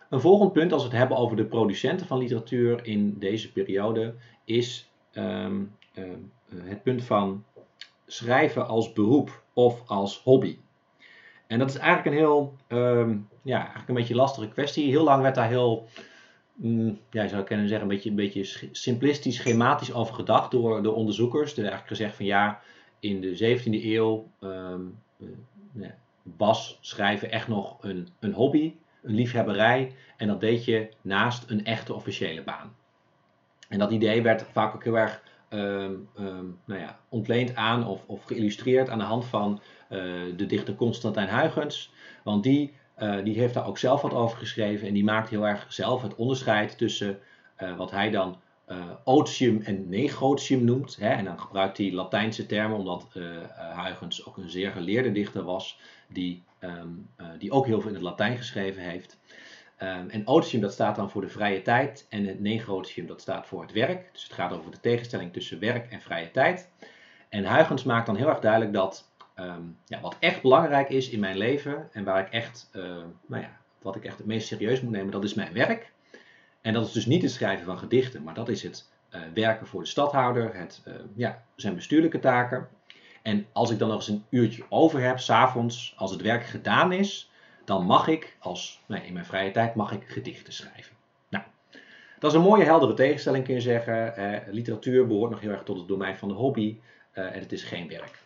S1: een volgend punt als we het hebben over de producenten van literatuur in deze periode is um, het punt van schrijven als beroep of als hobby. En dat is eigenlijk een heel, ja, eigenlijk een beetje lastige kwestie. Heel lang werd daar heel, mm, ja, je zou kunnen zeggen, een beetje, een beetje simplistisch, schematisch over gedacht door de onderzoekers. Er werd eigenlijk gezegd van ja, in de 17e eeuw um, was schrijven echt nog een, een hobby, een liefhebberij. En dat deed je naast een echte officiële baan. En dat idee werd vaak ook heel erg um, um, nou ja, ontleend aan of, of geïllustreerd aan de hand van uh, de dichter Constantijn Huygens. Want die, uh, die heeft daar ook zelf wat over geschreven en die maakt heel erg zelf het onderscheid tussen uh, wat hij dan otium en negotium noemt. Hè? En dan gebruikt hij Latijnse termen omdat Huygens ook een zeer geleerde dichter was die, um, die ook heel veel in het Latijn geschreven heeft. Um, en otium dat staat dan voor de vrije tijd en het negotium dat staat voor het werk. Dus het gaat over de tegenstelling tussen werk en vrije tijd. En Huygens maakt dan heel erg duidelijk dat um, ja, wat echt belangrijk is in mijn leven en waar ik echt, uh, nou ja, wat ik echt het meest serieus moet nemen, dat is mijn werk. En dat is dus niet het schrijven van gedichten, maar dat is het uh, werken voor de stadhouder, het, ja, zijn bestuurlijke taken. En als ik dan nog eens een uurtje over heb, s'avonds, als het werk gedaan is, dan mag ik, als, nee, in mijn vrije tijd, mag ik gedichten schrijven. Nou, dat is een mooie heldere tegenstelling kun je zeggen. Eh, literatuur behoort nog heel erg tot het domein van de hobby eh, en het is geen werk.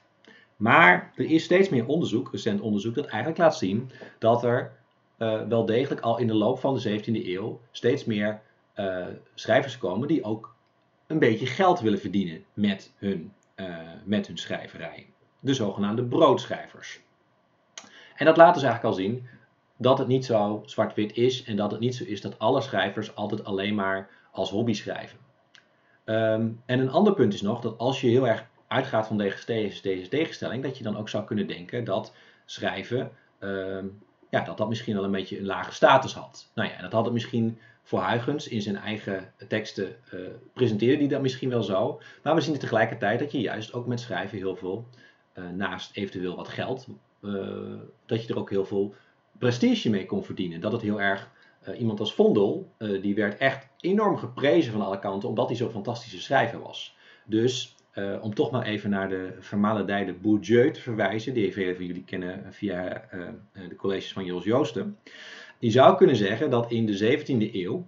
S1: Maar er is steeds meer onderzoek, recent onderzoek, dat eigenlijk laat zien dat er uh, wel degelijk al in de loop van de 17e eeuw steeds meer uh, schrijvers komen die ook een beetje geld willen verdienen met hun, met hun schrijverij. De zogenaamde broodschrijvers. En dat laat dus eigenlijk al zien dat het niet zo zwart-wit is en dat het niet zo is dat alle schrijvers altijd alleen maar als hobby schrijven. Um, en een ander punt is nog dat als je heel erg uitgaat van deze, deze tegenstelling, dat je dan ook zou kunnen denken dat schrijven, um, ja, dat dat misschien wel een beetje een lage status had. Nou ja, dat had het misschien voor Huygens in zijn eigen teksten uh, presenteerde die dat misschien wel zo. Maar we zien tegelijkertijd dat je juist ook met schrijven heel veel, uh, naast eventueel wat geld, uh, dat je er ook heel veel prestige mee kon verdienen. Dat het heel erg, iemand als Vondel, die werd echt enorm geprezen van alle kanten, omdat hij zo'n fantastische schrijver was. Dus om toch maar even naar de vermalendijde Bourdieu te verwijzen, die velen van jullie kennen via de colleges van Jos Joosten. Die zou kunnen zeggen dat in de 17e eeuw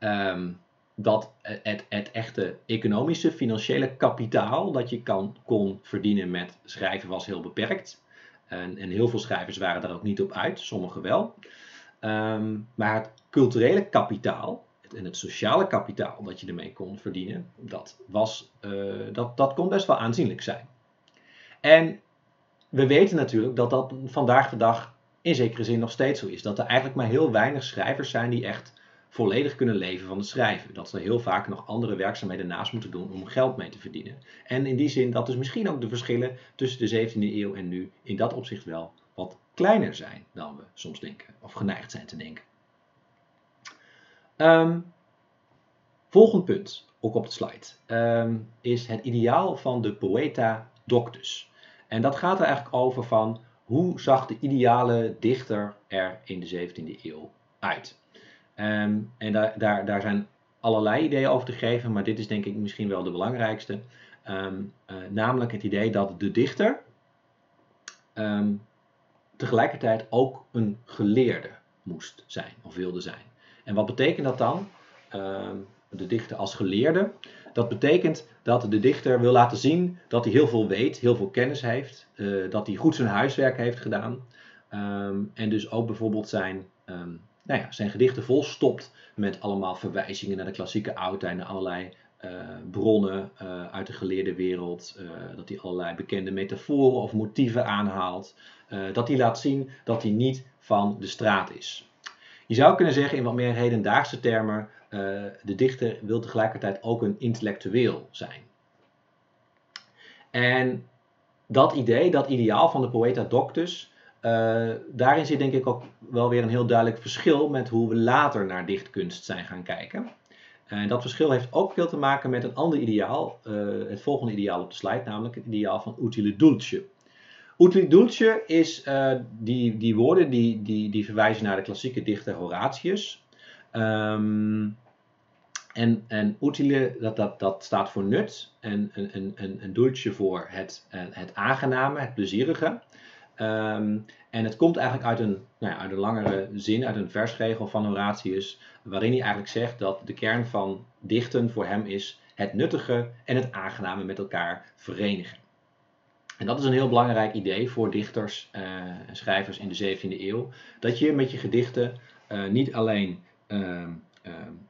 S1: um, dat het, het, echte economische, financiële kapitaal dat je kan, kon verdienen met schrijven was heel beperkt. En, en heel veel schrijvers waren daar ook niet op uit, sommigen wel. Um, maar het culturele kapitaal en het sociale kapitaal dat je ermee kon verdienen, dat, was, uh, dat, dat kon best wel aanzienlijk zijn. En we weten natuurlijk dat dat vandaag de dag in zekere zin nog steeds zo is. Dat er eigenlijk maar heel weinig schrijvers zijn die echt volledig kunnen leven van het schrijven. Dat ze heel vaak nog andere werkzaamheden naast moeten doen om geld mee te verdienen. En in die zin dat dus misschien ook de verschillen tussen de 17e eeuw en nu in dat opzicht wel wat kleiner zijn dan we soms denken of geneigd zijn te denken. Um, volgend punt, ook op de slide, um, is het ideaal van de poeta doctus. En dat gaat er eigenlijk over van hoe zag de ideale dichter er in de 17e eeuw uit. Um, en daar, daar, daar zijn allerlei ideeën over te geven, maar dit is denk ik misschien wel de belangrijkste. Um, uh, namelijk het idee dat de dichter um, tegelijkertijd ook een geleerde moest zijn of wilde zijn. En wat betekent dat dan? de dichter als geleerde. Dat betekent dat de dichter wil laten zien dat hij heel veel weet, heel veel kennis heeft, uh, dat hij goed zijn huiswerk heeft gedaan. Um, en dus ook bijvoorbeeld zijn, um, nou ja, zijn gedichten volstopt met allemaal verwijzingen naar de klassieke oudheid, naar allerlei uh, bronnen uh, uit de geleerde wereld. dat hij allerlei bekende metaforen of motieven aanhaalt. dat hij laat zien dat hij niet van de straat is. Je zou kunnen zeggen in wat meer hedendaagse termen, uh, de dichter wil tegelijkertijd ook een intellectueel zijn. En dat idee, dat ideaal van de poeta doctus, uh, daarin zit denk ik ook wel weer een heel duidelijk verschil met hoe we later naar dichtkunst zijn gaan kijken. En dat verschil heeft ook veel te maken met een ander ideaal, uh, het volgende ideaal op de slide, namelijk het ideaal van utile dulce. Utile dulce is die, die woorden die, die, die verwijzen naar de klassieke dichter Horatius. Um, en, en utile, dat, dat, dat staat voor nut. En een, een, een, een dulce voor het, het aangename, het plezierige. Um, en het komt eigenlijk uit een, nou ja, uit een langere zin, uit een versregel van Horatius, waarin hij eigenlijk zegt dat de kern van dichten voor hem is het nuttige en het aangename met elkaar verenigen. En dat is een heel belangrijk idee voor dichters uh, en schrijvers in de 17e eeuw. Dat je met je gedichten uh, niet alleen uh,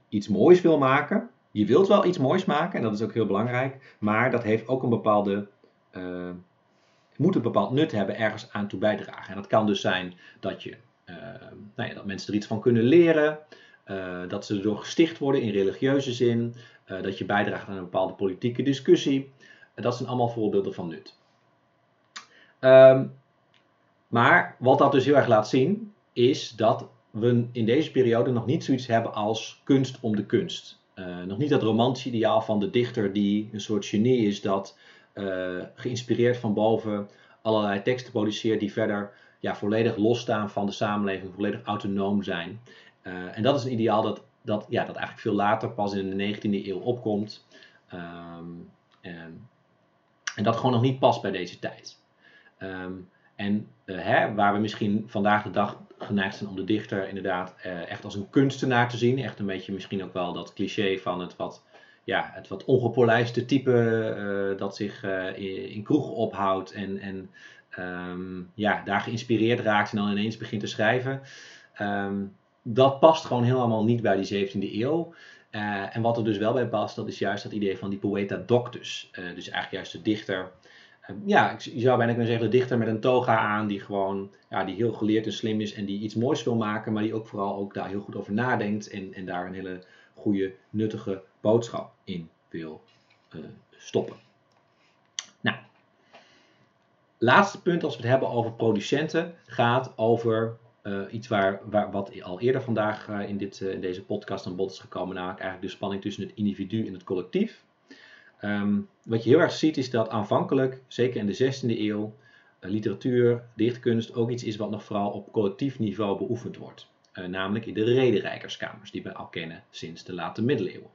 S1: iets moois wil maken. Je wilt wel iets moois maken en dat is ook heel belangrijk. Maar dat heeft ook een bepaalde. moet een bepaald nut hebben ergens aan toe bijdragen. En dat kan dus zijn dat, je, nou ja, dat mensen er iets van kunnen leren. dat ze erdoor gesticht worden in religieuze zin. dat je bijdraagt aan een bepaalde politieke discussie. dat zijn allemaal voorbeelden van nut. Maar wat dat dus heel erg laat zien, is dat we in deze periode nog niet zoiets hebben als kunst om de kunst. Uh, nog niet dat romantische ideaal van de dichter die een soort genie is dat uh, geïnspireerd van boven allerlei teksten produceert die verder ja, volledig losstaan van de samenleving, volledig autonoom zijn. Uh, en dat is een ideaal dat, dat, ja, dat eigenlijk veel later pas in de 19e eeuw opkomt. Um, en, en dat gewoon nog niet past bij deze tijd. Um, en hè, waar we misschien vandaag de dag geneigd zijn om de dichter inderdaad uh, echt als een kunstenaar te zien. Echt een beetje misschien ook wel dat cliché van het wat, ja, het wat ongepolijste type uh, dat zich in, in kroegen ophoudt en, en um, ja, daar geïnspireerd raakt en dan ineens begint te schrijven. Um, dat past gewoon helemaal niet bij die 17e eeuw. en wat er dus wel bij past, dat is juist dat idee van die poeta doctus. dus eigenlijk juist de dichter ja, je zou bijna kunnen zeggen de dichter met een toga aan die gewoon, ja, die heel geleerd en slim is en die iets moois wil maken, maar die ook vooral ook daar heel goed over nadenkt en, en daar een hele goede, nuttige boodschap in wil uh, stoppen. Nou, laatste punt als we het hebben over producenten gaat over uh, iets waar, waar, wat al eerder vandaag uh, in, dit, in deze podcast aan bod is gekomen, namelijk eigenlijk de spanning tussen het individu en het collectief. Um, wat je heel erg ziet is dat aanvankelijk, zeker in de 16e eeuw, uh, literatuur, dichtkunst ook iets is wat nog vooral op collectief niveau beoefend wordt. Uh, namelijk in de rederijkerskamers, die we al kennen sinds de late middeleeuwen.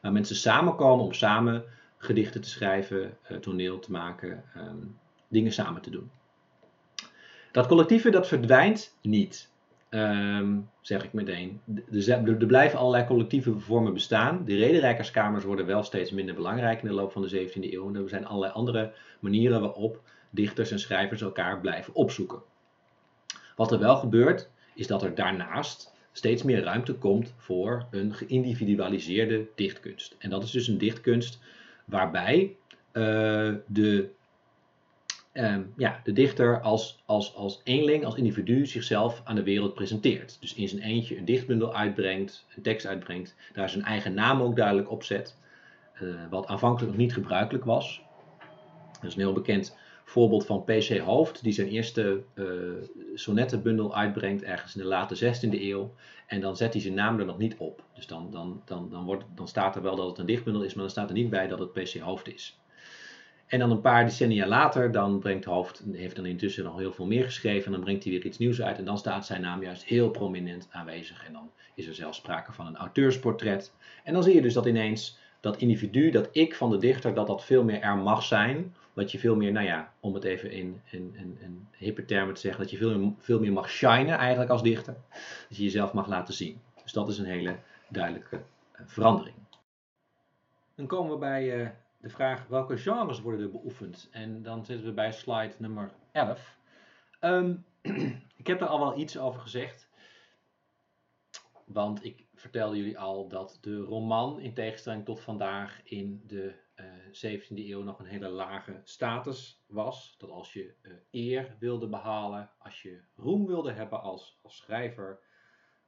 S1: Waar mensen samenkomen om samen gedichten te schrijven, uh, toneel te maken, um, dingen samen te doen. Dat collectieve dat verdwijnt niet. Um, zeg ik meteen. Er, blijven allerlei collectieve vormen bestaan. De rederijkerskamers worden wel steeds minder belangrijk in de loop van de 17e eeuw. Er zijn allerlei andere manieren waarop dichters en schrijvers elkaar blijven opzoeken. Wat er wel gebeurt, is dat er daarnaast steeds meer ruimte komt voor een geïndividualiseerde dichtkunst. En dat is dus een dichtkunst waarbij uh, de um, ja, de dichter als, als, als eenling, als individu zichzelf aan de wereld presenteert. Dus in zijn eentje een dichtbundel uitbrengt, een tekst uitbrengt, daar zijn eigen naam ook duidelijk op zet. Uh, wat aanvankelijk nog niet gebruikelijk was. Dat is een heel bekend voorbeeld van P.C. Hoofd, die zijn eerste uh, sonnettenbundel uitbrengt ergens in de late 16e eeuw. En dan zet hij zijn naam er nog niet op. Dus dan, dan, dan, dan, wordt, dan staat er wel dat het een dichtbundel is, maar dan staat er niet bij dat het P.C. Hoofd is. En dan een paar decennia later, dan brengt Hoofd, heeft dan intussen nog heel veel meer geschreven. En dan brengt hij weer iets nieuws uit. En dan staat zijn naam juist heel prominent aanwezig. En dan is er zelfs sprake van een auteursportret. En dan zie je dus dat ineens dat individu, dat ik van de dichter, dat dat veel meer er mag zijn. Dat je veel meer, nou ja, om het even in, in, in, hippe termen te zeggen, dat je veel, veel meer mag shinen eigenlijk als dichter. Dat je jezelf mag laten zien. Dus dat is een hele duidelijke eh, verandering. Dan komen we bij eh, de vraag welke genres worden er beoefend. En dan zitten we bij slide nummer 11. Ehm, ik heb er al wel iets over gezegd. Want ik vertelde jullie al dat de roman, in tegenstelling tot vandaag, in de uh, 17e eeuw nog een hele lage status was. Dat als je uh, eer wilde behalen, als je roem wilde hebben als, als schrijver,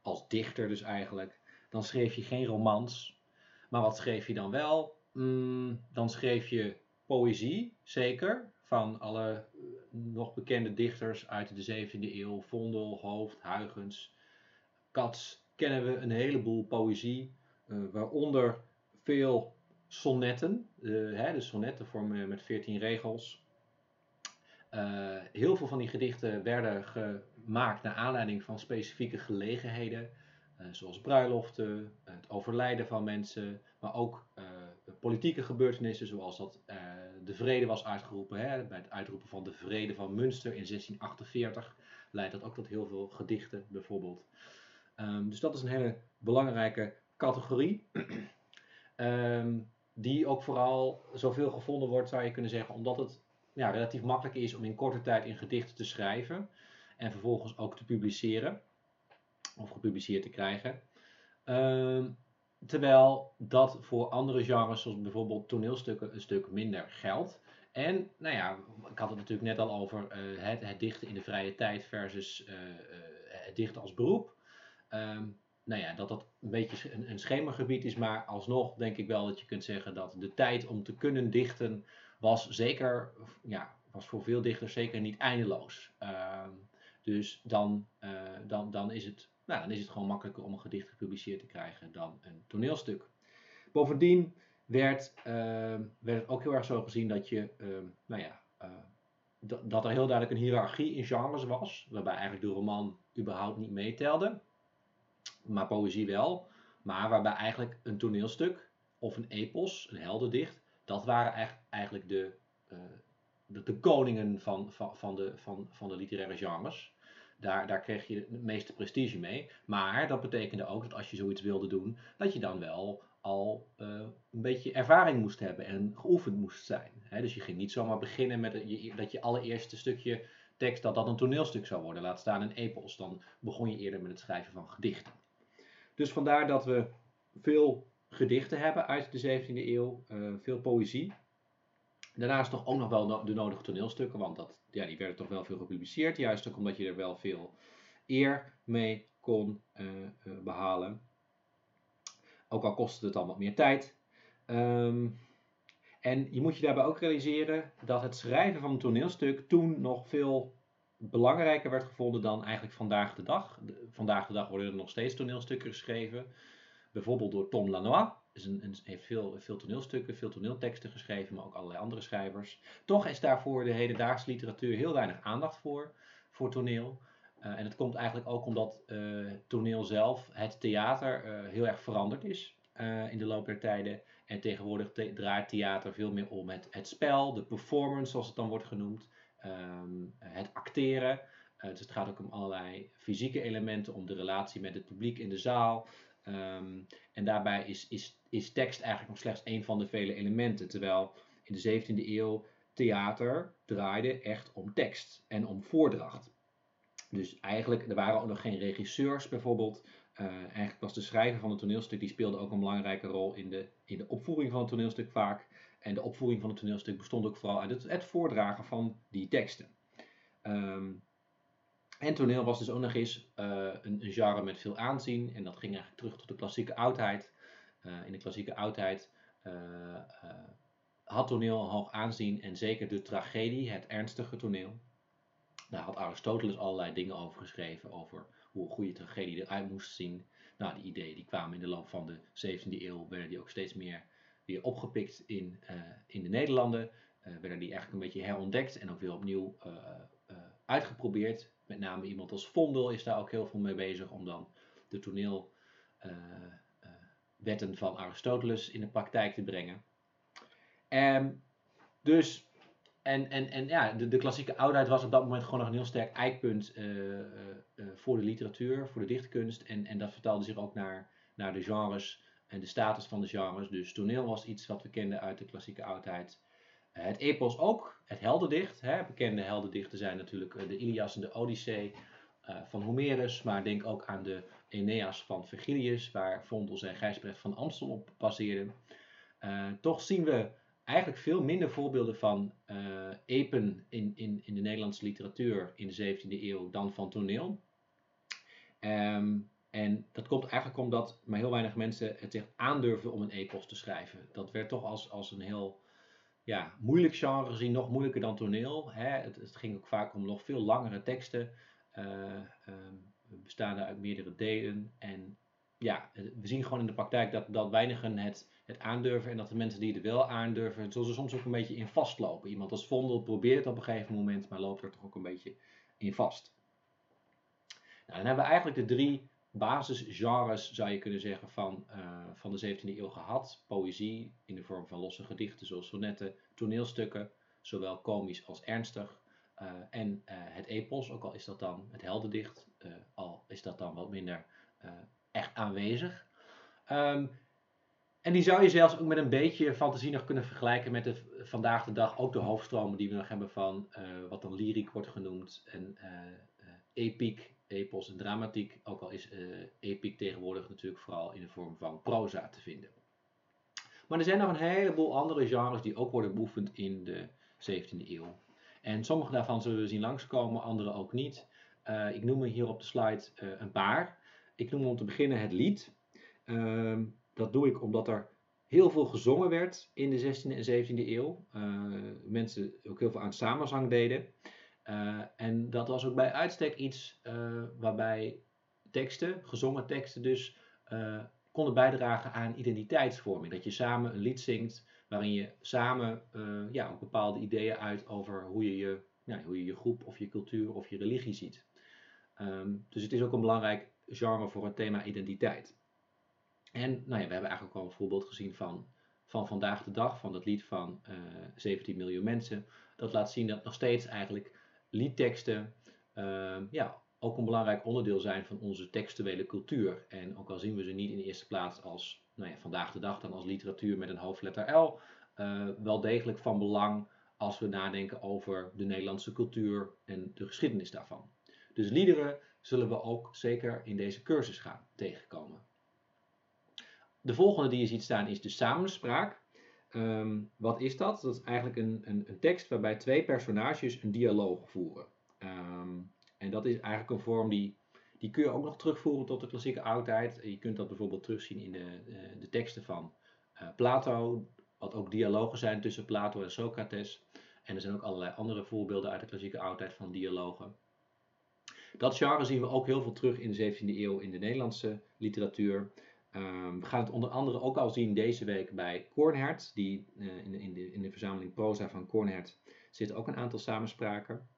S1: als dichter dus eigenlijk, dan schreef je geen romans. Maar wat schreef je dan wel? Mm, dan schreef je poëzie, zeker, van alle uh, nog bekende dichters uit de 17e eeuw. Vondel, Hoofd, Huygens, Cats, kennen we een heleboel poëzie, uh, waaronder veel sonnetten. Uh, hè, de sonnetten met 14 regels. Heel veel van die gedichten werden gemaakt naar aanleiding van specifieke gelegenheden, zoals bruiloften, het overlijden van mensen, maar ook politieke gebeurtenissen, zoals dat de vrede was uitgeroepen. Hè, bij het uitroepen van de vrede van Münster in 1648 leidt dat ook tot heel veel gedichten, bijvoorbeeld. Um, dus dat is een hele belangrijke categorie. um, die ook vooral zoveel gevonden wordt, zou je kunnen zeggen, omdat het ja, relatief makkelijk is om in korte tijd in gedichten te schrijven en vervolgens ook te publiceren of gepubliceerd te krijgen. Um, terwijl dat voor andere genres, zoals bijvoorbeeld toneelstukken, een stuk minder geldt. En nou ja, ik had het natuurlijk net al over uh, het, het, dichten in de vrije tijd versus uh, uh, het dichten als beroep. Um, nou ja, dat dat een beetje een, een schemergebied is, maar alsnog denk ik wel dat je kunt zeggen dat de tijd om te kunnen dichten was zeker, ja, was voor veel dichters zeker niet eindeloos. Uh, dus dan, dan, dan, is het, nou, dan is het gewoon makkelijker om een gedicht gepubliceerd te krijgen dan een toneelstuk. Bovendien werd, uh, werd het ook heel erg zo gezien dat je, nou ja, dat er heel duidelijk een hiërarchie in genres was, waarbij eigenlijk de roman überhaupt niet meetelde maar poëzie wel. Maar waarbij eigenlijk een toneelstuk of een epos, een heldendicht, dat waren eigenlijk de, uh, de, de, koningen van, van, van, de, van, van de literaire genres. Daar, daar kreeg je het meeste prestige mee. Maar dat betekende ook dat als je zoiets wilde doen, dat je dan wel al uh, een beetje ervaring moest hebben en geoefend moest zijn. Dus je ging niet zomaar beginnen met je, dat je allereerste stukje tekst dat dat een toneelstuk zou worden, laat staan een epos. Dan begon je eerder met het schrijven van gedichten. Dus vandaar dat we veel gedichten hebben uit de 17e eeuw, uh, veel poëzie. Daarnaast toch ook nog wel de nodige toneelstukken, want dat, ja, die werden toch wel veel gepubliceerd. Juist ook omdat je er wel veel eer mee kon uh, uh, behalen. Ook al kostte het dan wat meer tijd. Um, en je moet je daarbij ook realiseren dat het schrijven van een toneelstuk toen nog veel belangrijker werd gevonden dan eigenlijk vandaag de dag. vandaag de dag worden er nog steeds toneelstukken geschreven. Bijvoorbeeld door Tom Lanois. Is een, heeft veel, veel toneelstukken, veel toneelteksten geschreven, maar ook allerlei andere schrijvers. Toch is daarvoor de hedendaagse literatuur heel weinig aandacht voor, voor toneel. Uh, en het komt eigenlijk ook omdat uh, toneel zelf, het theater, uh, heel erg veranderd is in de loop der tijden. En tegenwoordig te draait theater veel meer om het, het spel, de performance zoals het dan wordt genoemd um, het acteren. Dus het gaat ook om allerlei fysieke elementen, om de relatie met het publiek in de zaal. Um, en daarbij is, is, is tekst eigenlijk nog slechts een van de vele elementen. Terwijl in de 17e eeuw theater draaide echt om tekst en om voordracht. Dus eigenlijk, er waren ook nog geen regisseurs bijvoorbeeld. Uh, eigenlijk was de schrijver van het toneelstuk, die speelde ook een belangrijke rol in de, in de opvoering van het toneelstuk vaak. En de opvoering van het toneelstuk bestond ook vooral uit het, het voordragen van die teksten. Um, en toneel was dus ook nog eens uh, een, genre met veel aanzien. En dat ging eigenlijk terug tot de klassieke oudheid. Uh, in de klassieke oudheid uh, had toneel een hoog aanzien. En zeker de tragedie, het ernstige toneel. Daar had Aristoteles allerlei dingen over geschreven. Over hoe een goede tragedie eruit moest zien. Nou, die ideeën die kwamen in de loop van de 17e eeuw. Werden die ook steeds meer weer opgepikt in, in de Nederlanden. Werden die eigenlijk een beetje herontdekt en ook weer opnieuw uitgeprobeerd. Met name iemand als Vondel is daar ook heel veel mee bezig om dan de toneelwetten van Aristoteles in de praktijk te brengen. Um, dus, en, en, en ja, de, de, klassieke oudheid was op dat moment gewoon nog een heel sterk eikpunt voor de literatuur, voor de dichtkunst. En, en dat vertaalde zich ook naar, naar de genres en de status van de genres. Dus toneel was iets wat we kenden uit de klassieke oudheid. Eh, het epos ook, het heldendicht. Hè. Bekende heldendichten zijn natuurlijk eh, de Ilias en de Odyssee eh, van Homerus. Maar denk ook aan de Aeneas van Virgilius, waar Vondel en Gijsbrecht van Amstel op baseerden. toch zien we eigenlijk veel minder voorbeelden van epen in, in, in de Nederlandse literatuur in de 17e eeuw dan van toneel. Um, en dat komt eigenlijk omdat maar heel weinig mensen het zich aandurven om een epos te schrijven. Dat werd toch als, als een heel ja, moeilijk genre gezien, nog moeilijker dan toneel. Hè? Het, ging ook vaak om nog veel langere teksten, uh, bestaande uit meerdere delen. En ja, we zien gewoon in de praktijk dat, dat weinigen het, het aandurven en dat de mensen die het wel aandurven, zullen soms ook een beetje in vastlopen. Iemand als Vondel probeert op een gegeven moment, maar loopt er toch ook een beetje in vast. Nou, dan hebben we eigenlijk de drie basisgenres, zou je kunnen zeggen, van, uh, van de 17e eeuw gehad. Poëzie in de vorm van losse gedichten zoals sonnetten, toneelstukken, zowel komisch als ernstig. Uh, en uh, het epos, ook al is dat dan het heldendicht, al is dat dan wat minder echt aanwezig. Um, en die zou je zelfs ook met een beetje fantasie nog kunnen vergelijken met de, vandaag de dag ook de hoofdstromen die we nog hebben van wat dan lyriek wordt genoemd en epiek epos en dramatiek, ook al is uh, epiek tegenwoordig natuurlijk vooral in de vorm van proza te vinden. Maar er zijn nog een heleboel andere genres die ook worden beoefend in de 17e eeuw. En sommige daarvan zullen we zien langskomen, andere ook niet. Uh, ik noem er hier op de slide uh, een paar. Ik noem om te beginnen het lied. Uh, dat doe ik omdat er heel veel gezongen werd in de 16e en 17e eeuw. mensen ook heel veel aan samenzang deden. Uh, en dat was ook bij uitstek iets uh, waarbij teksten, gezongen teksten dus, uh, konden bijdragen aan identiteitsvorming. Dat je samen een lied zingt waarin je samen ja, bepaalde ideeën uit over hoe je je, hoe je je groep of je cultuur of je religie ziet. Um, dus het is ook een belangrijk genre voor het thema identiteit. En nou ja, we hebben eigenlijk al een voorbeeld gezien van, van vandaag de dag, van dat lied van 17 miljoen mensen. Dat laat zien dat nog steeds eigenlijk liedteksten uh, ja, ook een belangrijk onderdeel zijn van onze textuele cultuur. En ook al zien we ze niet in de eerste plaats als, nou ja, vandaag de dag dan als literatuur met een hoofdletter L, uh, wel degelijk van belang als we nadenken over de Nederlandse cultuur en de geschiedenis daarvan. Dus liederen zullen we ook zeker in deze cursus gaan tegenkomen. De volgende die je ziet staan is de samenspraak. Um, wat is dat? Dat is eigenlijk een, een, een, tekst waarbij twee personages een dialoog voeren. Um, en dat is eigenlijk een vorm die, die kun je ook nog terugvoeren tot de klassieke oudheid. Je kunt dat bijvoorbeeld terugzien in de, de, de teksten van uh, Plato, wat ook dialogen zijn tussen Plato en Socrates. En er zijn ook allerlei andere voorbeelden uit de klassieke oudheid van dialogen. Dat genre zien we ook heel veel terug in de 17e eeuw in de Nederlandse literatuur. Um, we gaan het onder andere ook al zien deze week bij Kornhert. Die, uh, in, de, in, de, in de verzameling proza van Kornhert zitten ook een aantal samenspraken.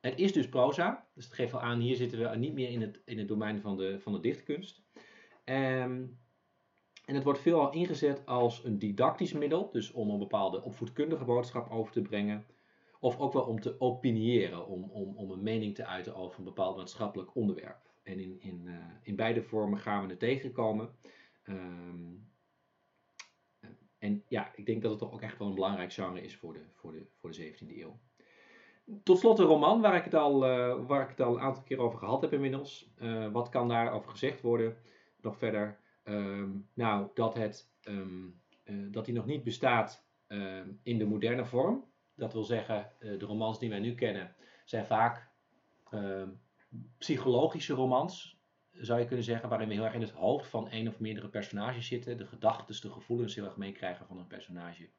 S1: Het is dus proza, dus het geeft wel aan, hier zitten we niet meer in het, in het domein van de, van de dichtkunst. Um, en het wordt veelal ingezet als een didactisch middel, dus om een bepaalde opvoedkundige boodschap over te brengen. Of ook wel om te opiniëren, om, om, om een mening te uiten over een bepaald maatschappelijk onderwerp. En in, in, uh, in beide vormen gaan we het tegenkomen. Um, en ja, ik denk dat het toch ook echt wel een belangrijk genre is voor de, voor de, voor de 17e eeuw. Tot slot een roman waar ik het al, uh, waar ik het al een aantal keer over gehad heb inmiddels. Uh, wat kan daarover gezegd worden? Nog verder. Um, nou, dat, het, um, dat hij nog niet bestaat in de moderne vorm. Dat wil zeggen, de romans die wij nu kennen zijn vaak psychologische romans, zou je kunnen zeggen, waarin we heel erg in het hoofd van één of meerdere personages zitten, de gedachten, de gevoelens heel erg meekrijgen van een personage.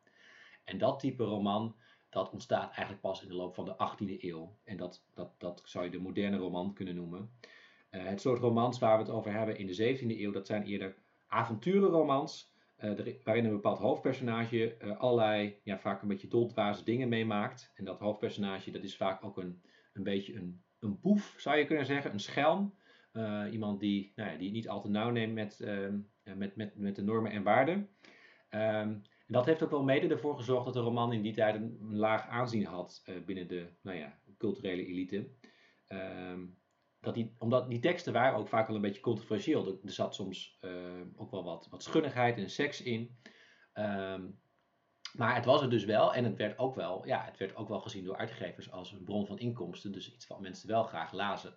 S1: En dat type roman, dat ontstaat eigenlijk pas in de loop van de 18e eeuw. En dat, dat, dat zou je de moderne roman kunnen noemen. Uh, het soort romans waar we het over hebben in de 17e eeuw, dat zijn eerder avonturenromans, uh, waarin een bepaald hoofdpersonage uh, allerlei, ja, vaak een beetje doldwaze dingen meemaakt. En dat hoofdpersonage, dat is vaak ook een, een beetje een een boef, zou je kunnen zeggen, een schelm. Uh, iemand die, nou ja, die niet al te nauw neemt met, uh, met, met, met de normen en waarden. Um, en dat heeft ook wel mede ervoor gezorgd dat de roman in die tijd een, laag aanzien had uh, binnen de nou ja, culturele elite. Um, dat die, omdat die teksten waren ook vaak wel een beetje controversieel. Er, zat soms eh, ook wel wat, wat schunnigheid en seks in. Ehm, maar het was er dus wel en het werd ook wel, ja, het werd ook wel gezien door uitgevers als een bron van inkomsten. Dus iets wat mensen wel graag lazen.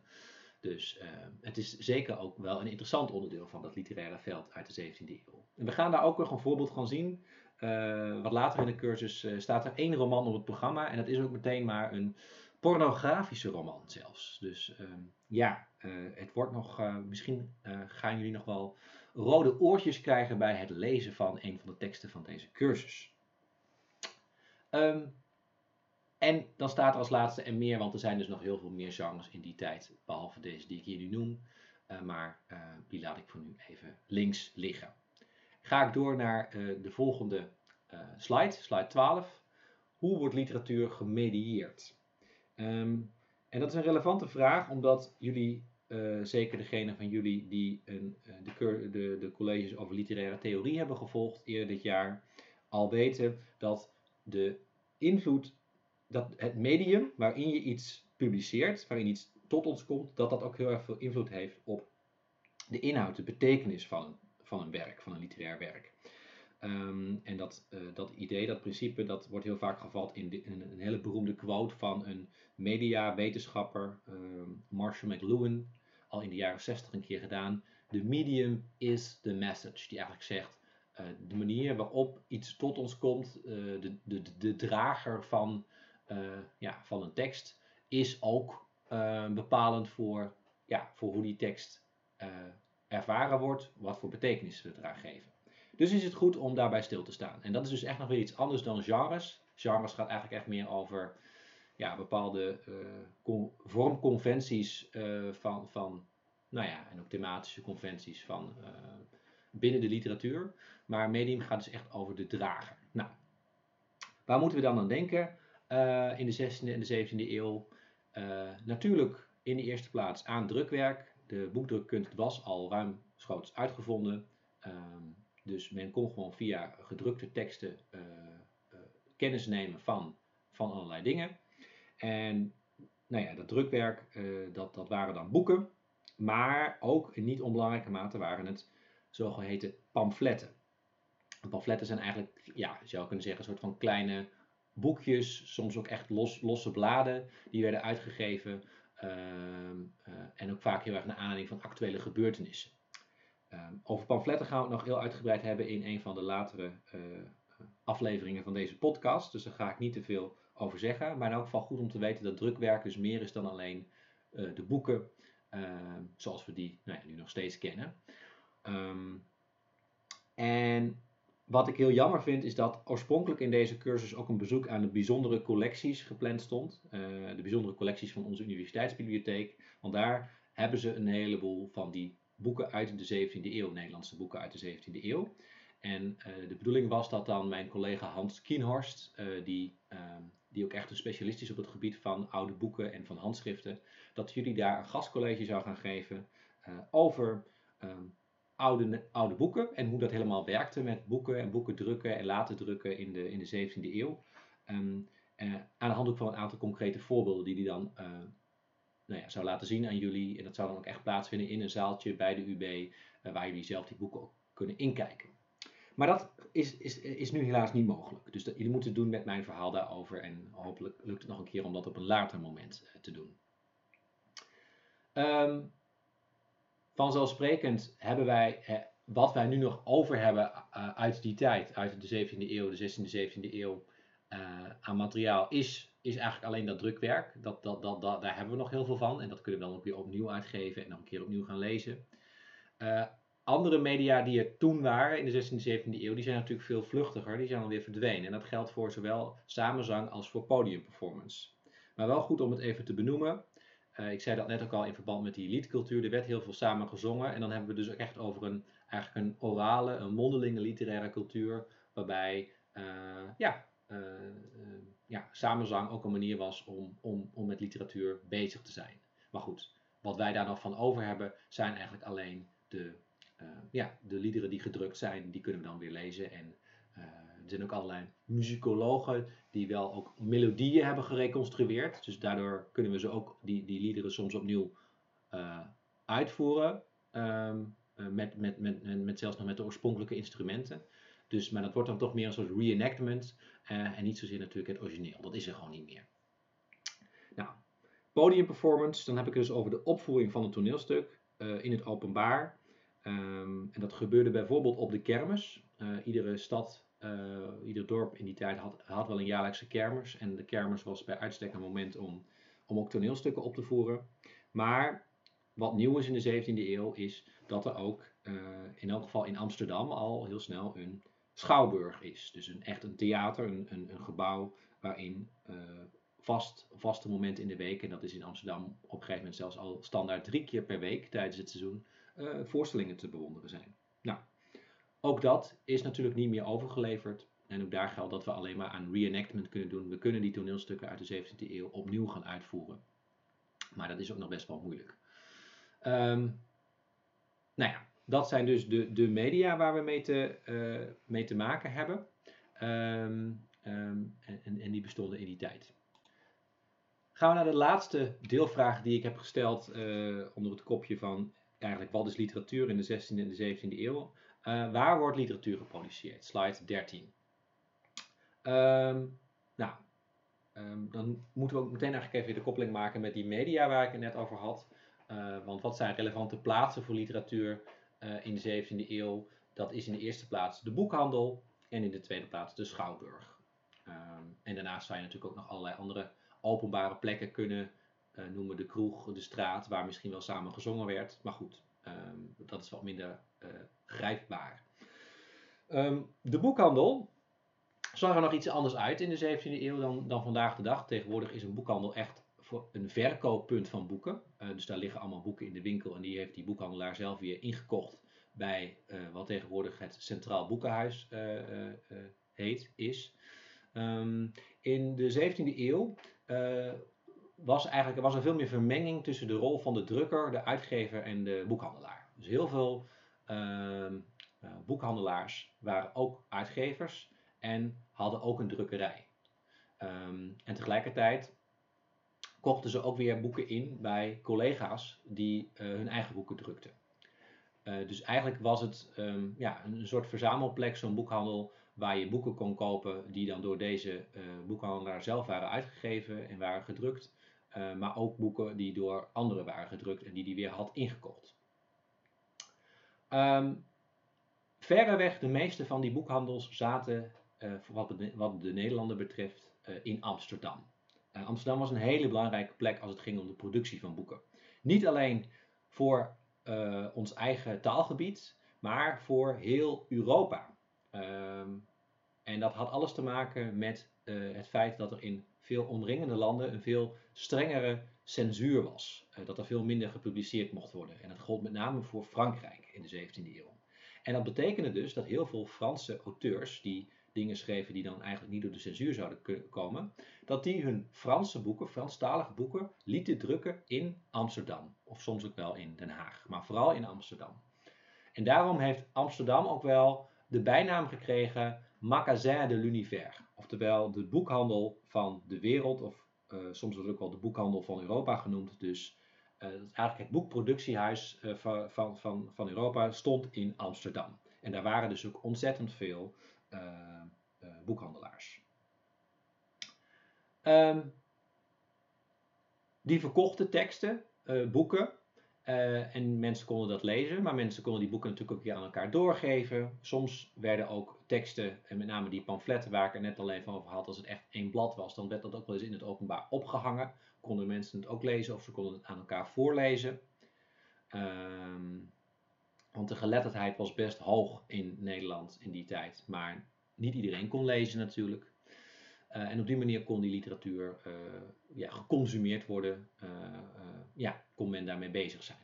S1: Dus uh, het is zeker ook wel een interessant onderdeel van dat literaire veld uit de 17e eeuw. En we gaan daar ook nog een voorbeeld van zien. Uh, wat later in de cursus uh, staat er één roman op het programma. En dat is ook meteen maar een pornografische roman zelfs. Dus ehm, ja, het wordt nog, misschien gaan jullie nog wel rode oortjes krijgen bij het lezen van een van de teksten van deze cursus. Um, en dan staat er als laatste en meer, want er zijn dus nog heel veel meer genres in die tijd, behalve deze die ik hier nu noem. Uh, maar uh, die laat ik voor nu even links liggen. Ga ik door naar uh, de volgende slide, slide 12. Hoe wordt literatuur gemedieerd? Um, en dat is een relevante vraag, omdat jullie, zeker degene van jullie die een, de, de, de colleges over literaire theorie hebben gevolgd eerder dit jaar, al weten dat de invloed dat het medium waarin je iets publiceert, waarin iets tot ons komt, dat dat ook heel erg veel invloed heeft op de inhoud, de betekenis van, van een werk, van een literair werk. Um, en dat, uh, dat idee, dat principe, dat wordt heel vaak gevat in, een hele beroemde quote van een mediawetenschapper, um, Marshall McLuhan, al in de jaren 60 een keer gedaan. The medium is the message, die eigenlijk zegt, de manier waarop iets tot ons komt, uh, de, de, de, drager van uh, ja, van een tekst is ook uh, bepalend voor, ja, voor hoe die tekst uh, ervaren wordt, wat voor betekenis we eraan geven. Dus is het goed om daarbij stil te staan. En dat is dus echt nog weer iets anders dan genres. Genres gaat eigenlijk echt meer over ja, bepaalde vormconventies van, van, nou ja, en ook thematische conventies van binnen de literatuur. Maar medium gaat dus echt over de drager. Nou, waar moeten we dan aan denken? uh, in de 16e en de 17e eeuw. Uh, natuurlijk in de eerste plaats aan drukwerk. De boekdrukkunst was al ruimschoots uitgevonden. Um, dus men kon gewoon via gedrukte teksten uh, kennis nemen van, van allerlei dingen. En nou ja, dat drukwerk, dat, dat waren dan boeken. Maar ook in niet onbelangrijke mate waren het zogeheten pamfletten. pamfletten zijn eigenlijk, ja, je zou kunnen zeggen, een soort van kleine boekjes, soms ook echt los, losse bladen, die werden uitgegeven. Uh, uh, en ook vaak heel erg naar aanleiding van actuele gebeurtenissen. Uh, over pamfletten gaan we het nog heel uitgebreid hebben in een van de latere eh, afleveringen van deze podcast. Dus daar ga ik niet te veel over zeggen. Maar in elk geval goed om te weten dat drukwerk dus meer is dan alleen eh, de boeken ehm, zoals we die nou ja, nu nog steeds kennen. Um, en wat ik heel jammer vind is dat oorspronkelijk in deze cursus ook een bezoek aan de bijzondere collecties gepland stond. Uh, de bijzondere collecties van onze universiteitsbibliotheek. Want daar hebben ze een heleboel van die boeken uit de 17e eeuw, Nederlandse boeken uit de 17e eeuw. En uh, de bedoeling was dat dan mijn collega Hans Kienhorst, uh, die, ehm, die ook echt een specialist is op het gebied van oude boeken en van handschriften, dat jullie daar een gastcollege zou gaan geven over um, oude, oude boeken en hoe dat helemaal werkte met boeken en boeken drukken en laten drukken in de, in de 17e eeuw. Um, uh, aan de hand ook van een aantal concrete voorbeelden die hij dan uh, nou ja, zou laten zien aan jullie. En dat zou dan ook echt plaatsvinden in een zaaltje bij de UB, eh, waar jullie zelf die boeken ook kunnen inkijken. Maar dat is, is, is nu helaas niet mogelijk. Dus dat, jullie moeten het doen met mijn verhaal daarover. En hopelijk lukt het nog een keer om dat op een later moment te doen. Um, vanzelfsprekend hebben wij eh, wat wij nu nog over hebben uh, uit die tijd, uit de 17e eeuw, de 16e, 17e eeuw, uh, aan materiaal, is, is eigenlijk alleen dat drukwerk. Dat, dat, dat, dat, daar hebben we nog heel veel van en dat kunnen we dan ook weer opnieuw uitgeven en dan een keer opnieuw gaan lezen. Andere media die er toen waren in de 16e, 17e eeuw, die zijn natuurlijk veel vluchtiger, die zijn alweer verdwenen. En dat geldt voor zowel samenzang als voor podiumperformance. Maar wel goed om het even te benoemen. Uh, ik zei dat net ook al in verband met die liedcultuur. Er werd heel veel samen gezongen. En dan hebben we dus ook echt over een, eigenlijk een orale, een mondelinge literaire cultuur. Waarbij uh, ja, uh, ja, samenzang ook een manier was om, om, om met literatuur bezig te zijn. Maar goed, wat wij daar nog van over hebben, zijn eigenlijk alleen de, ja, de liederen die gedrukt zijn. Die kunnen we dan weer lezen. En er zijn ook allerlei muzikologen die wel ook melodieën hebben gereconstrueerd. Dus daardoor kunnen we ze ook, die, die liederen soms opnieuw eh, uitvoeren. ehm, eh, met, met, met, met, zelfs nog met de oorspronkelijke instrumenten. Dus, maar dat wordt dan toch meer een soort reenactment eh, en niet zozeer natuurlijk het origineel. Dat is er gewoon niet meer. Nou, podiumperformance, dan heb ik het dus over de opvoering van een toneelstuk in het openbaar. Ehm, en dat gebeurde bijvoorbeeld op de kermis. Iedere stad, eh, ieder dorp in die tijd had, had wel een jaarlijkse kermis. En de kermis was bij uitstek een moment om, om ook toneelstukken op te voeren. Maar wat nieuw is in de 17e eeuw is dat er ook eh, in elk geval in Amsterdam al heel snel een schouwburg is. Dus een, echt een theater, een, een, een gebouw waarin eh, vast, vaste momenten in de week, en dat is in Amsterdam op een gegeven moment zelfs al standaard drie keer per week tijdens het seizoen, voorstellingen te bewonderen zijn. Ook dat is natuurlijk niet meer overgeleverd. En ook daar geldt dat we alleen maar aan reenactment kunnen doen. We kunnen die toneelstukken uit de 17e eeuw opnieuw gaan uitvoeren. Maar dat is ook nog best wel moeilijk. Ehm, nou ja, dat zijn dus de, de media waar we mee te, eh, mee te maken hebben. Ehm, ehm, en, en- en die bestonden in die tijd. Gaan we naar de laatste deelvraag die ik heb gesteld eh, onder het kopje van eigenlijk wat is literatuur in de 16e en de 17e eeuw. Eh, waar wordt literatuur geproduceerd? Slide 13. Ehm, nou, ehm, dan moeten we ook meteen eigenlijk even de koppeling maken met die media waar ik het net over had. Eh, want wat zijn relevante plaatsen voor literatuur eh, in de 17e eeuw? Dat is in de eerste plaats de boekhandel en in de tweede plaats de schouwburg. Ehm, en daarnaast zou je natuurlijk ook nog allerlei andere openbare plekken kunnen noemen. De kroeg, de straat, waar misschien wel samen gezongen werd. Maar goed, ehm, dat is wat minder eh, grijpbaar. Ehm, de boekhandel zag er nog iets anders uit in de 17e eeuw dan, dan vandaag de dag. Tegenwoordig is een boekhandel echt voor een verkooppunt van boeken. Eh, dus daar liggen allemaal boeken in de winkel en die heeft die boekhandelaar zelf weer ingekocht bij eh, wat tegenwoordig het Centraal Boekenhuis eh, eh, eh, heet, is. Ehm, in de 17e eeuw eh, was, eigenlijk, er was er veel meer vermenging tussen de rol van de drukker, de uitgever en de boekhandelaar. Dus heel veel ehm, eh, boekhandelaars waren ook uitgevers en hadden ook een drukkerij. Ehm, en tegelijkertijd kochten ze ook weer boeken in bij collega's die eh, hun eigen boeken drukten. Eh, dus eigenlijk was het ehm, ja, een soort verzamelplek, zo'n boekhandel, waar je boeken kon kopen die dan door deze boekhandelaar zelf waren uitgegeven en waren gedrukt. Eh, maar ook boeken die door anderen waren gedrukt en die die weer had ingekocht. Ehm verreweg de meeste van die boekhandels zaten, eh, wat, de, wat de Nederlander betreft, eh, in Amsterdam. Amsterdam was een hele belangrijke plek als het ging om de productie van boeken. Niet alleen voor ons eigen taalgebied, maar voor heel Europa. Ehm, en dat had alles te maken met het feit dat er in veel omringende landen een veel strengere censuur was. Eh, dat er veel minder gepubliceerd mocht worden. En dat gold met name voor Frankrijk in de 17e eeuw. En dat betekende dus dat heel veel Franse auteurs die dingen schreven die dan eigenlijk niet door de censuur zouden kunnen komen, dat die hun Franse boeken, Franstalige boeken, lieten drukken in Amsterdam. Of soms ook wel in Den Haag, maar vooral in Amsterdam. En daarom heeft Amsterdam ook wel de bijnaam gekregen Magasin de l'Univers. Oftewel de boekhandel van de wereld, of eh, soms wordt ook wel de boekhandel van Europa genoemd. Dus eh, eigenlijk het boekproductiehuis eh, van, van, van, Europa stond in Amsterdam. En daar waren dus ook ontzettend veel boekhandelaars. Ehm, die verkochten teksten, boeken. Eh, en mensen konden dat lezen, maar mensen konden die boeken natuurlijk ook weer aan elkaar doorgeven. Soms werden ook teksten, en met name die pamfletten waar ik er net al even over had, als het echt één blad was, dan werd dat ook wel eens in het openbaar opgehangen. Konden mensen het ook lezen of ze konden het aan elkaar voorlezen. Ehm, want de geletterdheid was best hoog in Nederland in die tijd, maar niet iedereen kon lezen natuurlijk. Eh, en op die manier kon die literatuur eh, ja, geconsumeerd worden, ja, kon men daarmee bezig zijn.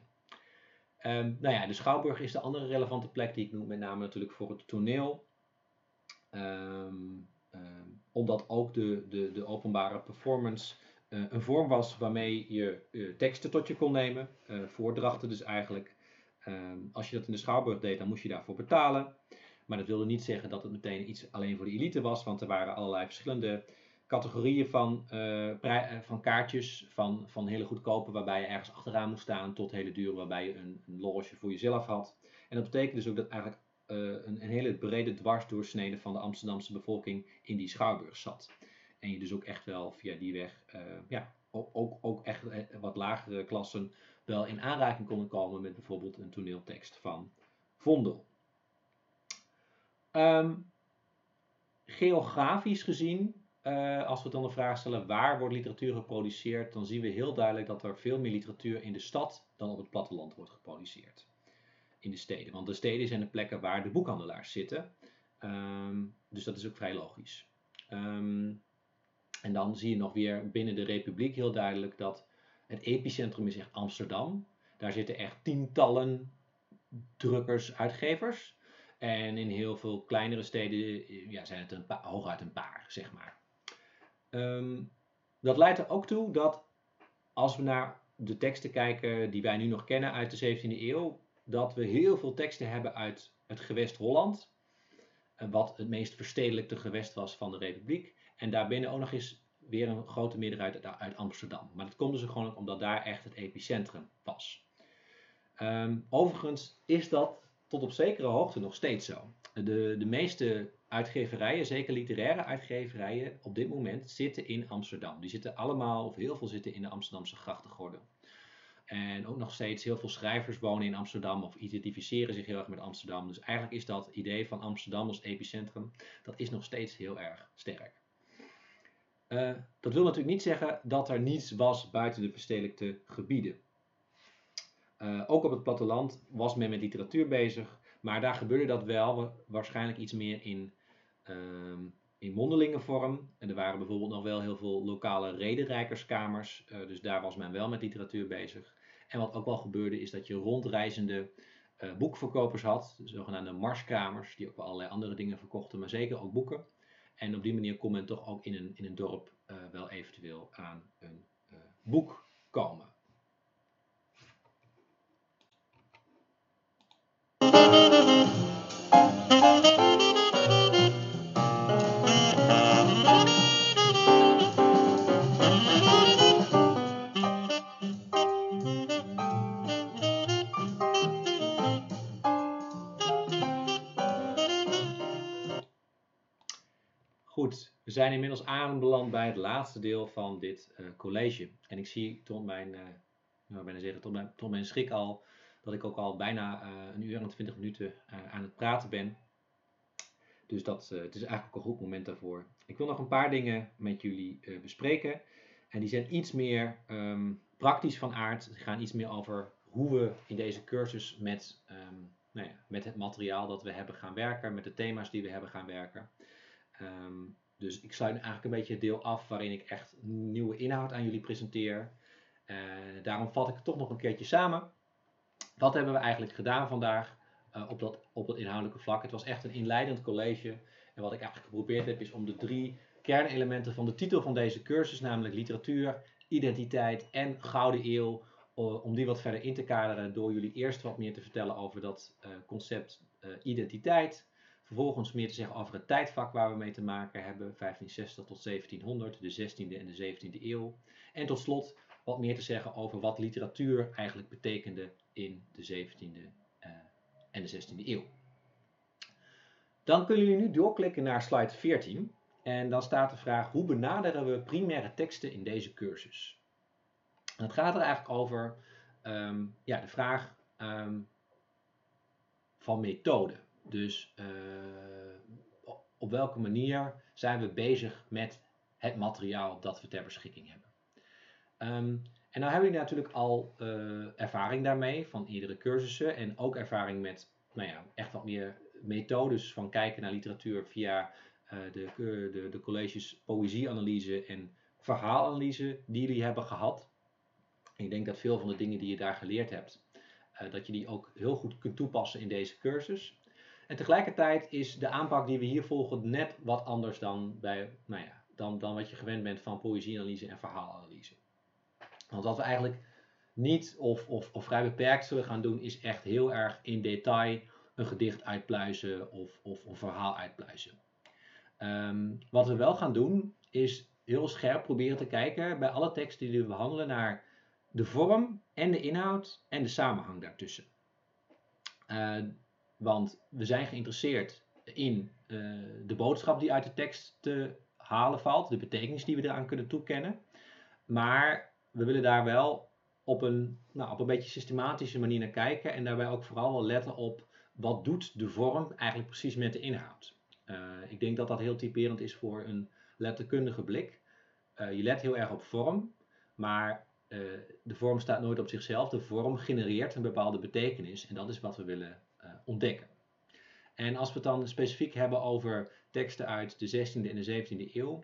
S1: Ehm, nou ja, de Schouwburg is de andere relevante plek die ik noem, met name natuurlijk voor het toneel. Ehm, ehm, omdat ook de, de, de openbare performance eh, een vorm was waarmee je eh, teksten tot je kon nemen, eh, voordrachten dus eigenlijk. Als je dat in de Schouwburg deed, dan moest je daarvoor betalen. Maar dat wilde niet zeggen dat het meteen iets alleen voor de elite was, want er waren allerlei verschillende categorieën van, eh, eh, van kaartjes, van, van hele goedkope waarbij je ergens achteraan moest staan, tot hele dure waarbij je een, een loge voor jezelf had. En dat betekent dus ook dat eigenlijk eh, een, een hele brede dwarsdoorsnede van de Amsterdamse bevolking in die schouwburg zat. En je dus ook echt wel via die weg, ja, ook, ook, echt wat lagere klassen wel in aanraking konden komen met bijvoorbeeld een toneeltekst van Vondel. Ehm, geografisch gezien, eh, als we dan de vraag stellen waar wordt literatuur geproduceerd, dan zien we heel duidelijk dat er veel meer literatuur in de stad dan op het platteland wordt geproduceerd. In de steden. Want de steden zijn de plekken waar de boekhandelaars zitten. Ehm, dus dat is ook vrij logisch. Ehm, en dan zie je nog weer binnen de Republiek heel duidelijk dat het epicentrum is echt Amsterdam. Daar zitten echt tientallen drukkers, uitgevers. En in heel veel kleinere steden eh, ja, zijn het een pa- hooguit een paar, zeg maar. Ehm, dat leidt er ook toe dat als we naar de teksten kijken die wij nu nog kennen uit de 17e eeuw, dat we heel veel teksten hebben uit het gewest Holland, eh, wat het meest verstedelijkte gewest was van de Republiek. En daarbinnen ook nog eens weer een grote meerderheid uit, Amsterdam. Maar dat komt dus gewoon omdat daar echt het epicentrum was. Ehm, overigens is dat tot op zekere hoogte nog steeds zo. De, de meeste uitgeverijen, zeker literaire uitgeverijen, op dit moment zitten in Amsterdam. Die zitten allemaal, of heel veel zitten in de Amsterdamse grachtengordel. En ook nog steeds heel veel schrijvers wonen in Amsterdam of identificeren zich heel erg met Amsterdam. Dus eigenlijk is dat idee van Amsterdam als epicentrum, dat is nog steeds heel erg sterk. Eh, dat wil natuurlijk niet zeggen dat er niets was buiten de verstedelijkte gebieden. Eh, ook op het platteland was men met literatuur bezig, maar daar gebeurde dat wel wa- waarschijnlijk iets meer in, ehm, in mondelinge vorm. En er waren bijvoorbeeld nog wel heel veel lokale rederijkerskamers, eh, dus daar was men wel met literatuur bezig. En wat ook wel gebeurde is dat je rondreizende eh, boekverkopers had, de zogenaamde marskamers, die ook wel allerlei andere dingen verkochten, maar zeker ook boeken. En op die manier kon men toch ook in een, in een dorp eh, wel eventueel aan een boek komen. Zijn inmiddels aanbeland bij het laatste deel van dit eh, college. En ik zie tot mijn, bijna zeggen, tot mijn, tot mijn schrik al dat ik ook al bijna eh, een uur en twintig minuten aan het praten ben. Dus dat, het is eigenlijk ook een goed moment daarvoor. Ik wil nog een paar dingen met jullie bespreken. En die zijn iets meer ehm, praktisch van aard. Die gaan iets meer over hoe we in deze cursus met, ehm, nou ja, met het materiaal dat we hebben gaan werken, met de thema's die we hebben gaan werken. Ehm, dus ik sluit eigenlijk een beetje het deel af waarin ik echt nieuwe inhoud aan jullie presenteer. Eh, daarom vat ik het toch nog een keertje samen. Wat hebben we eigenlijk gedaan vandaag eh, op, dat, op inhoudelijke vlak? Het was echt een inleidend college. En wat ik eigenlijk geprobeerd heb is om de drie kernelementen van de titel van deze cursus, namelijk literatuur, identiteit en gouden eeuw, om die wat verder in te kaderen door jullie eerst wat meer te vertellen over dat eh, concept identiteit. Vervolgens meer te zeggen over het tijdvak waar we mee te maken hebben, 1560 tot 1700, de 16e en de 17e eeuw. En tot slot wat meer te zeggen over wat literatuur eigenlijk betekende in de 17e eh, en de 16e eeuw. Dan kunnen jullie nu doorklikken naar slide 14 en dan staat de vraag hoe benaderen we primaire teksten in deze cursus? En het gaat er eigenlijk over ehm, ja, de vraag ehm, van methode. Dus eh, op- welke manier zijn we bezig met het materiaal dat we ter beschikking hebben. Ehm, en nou hebben jullie natuurlijk al eh, ervaring daarmee van eerdere cursussen en ook ervaring met nou ja, echt wat meer methodes van kijken naar literatuur via eh, de, de, de colleges poëzieanalyse en verhaalanalyse die jullie hebben gehad. Ik denk dat veel van de dingen die je daar geleerd hebt, dat je die ook heel goed kunt toepassen in deze cursus. En tegelijkertijd is de aanpak die we hier volgen net wat anders dan, bij, nou ja, dan, dan wat je gewend bent van poëzieanalyse en verhaalanalyse. Want wat we eigenlijk niet of, of, of vrij beperkt zullen gaan doen, is echt heel erg in detail een gedicht uitpluizen of, of een verhaal uitpluizen. Ehm, wat we wel gaan doen, is heel scherp proberen te kijken bij alle teksten die we behandelen naar de vorm en de inhoud en de samenhang daartussen. Uh, want we zijn geïnteresseerd in uh, de boodschap die uit de tekst te halen valt, de betekenis die we eraan kunnen toekennen. Maar we willen daar wel op een, nou, op een beetje systematische manier naar kijken en daarbij ook vooral wel letten op wat doet de vorm eigenlijk precies met de inhoud. Uh, ik denk dat dat heel typerend is voor een letterkundige blik. Uh, je let heel erg op vorm, maar de vorm staat nooit op zichzelf. De vorm genereert een bepaalde betekenis en dat is wat we willen ontdekken. En als we het dan specifiek hebben over teksten uit de 16e en de 17e eeuw,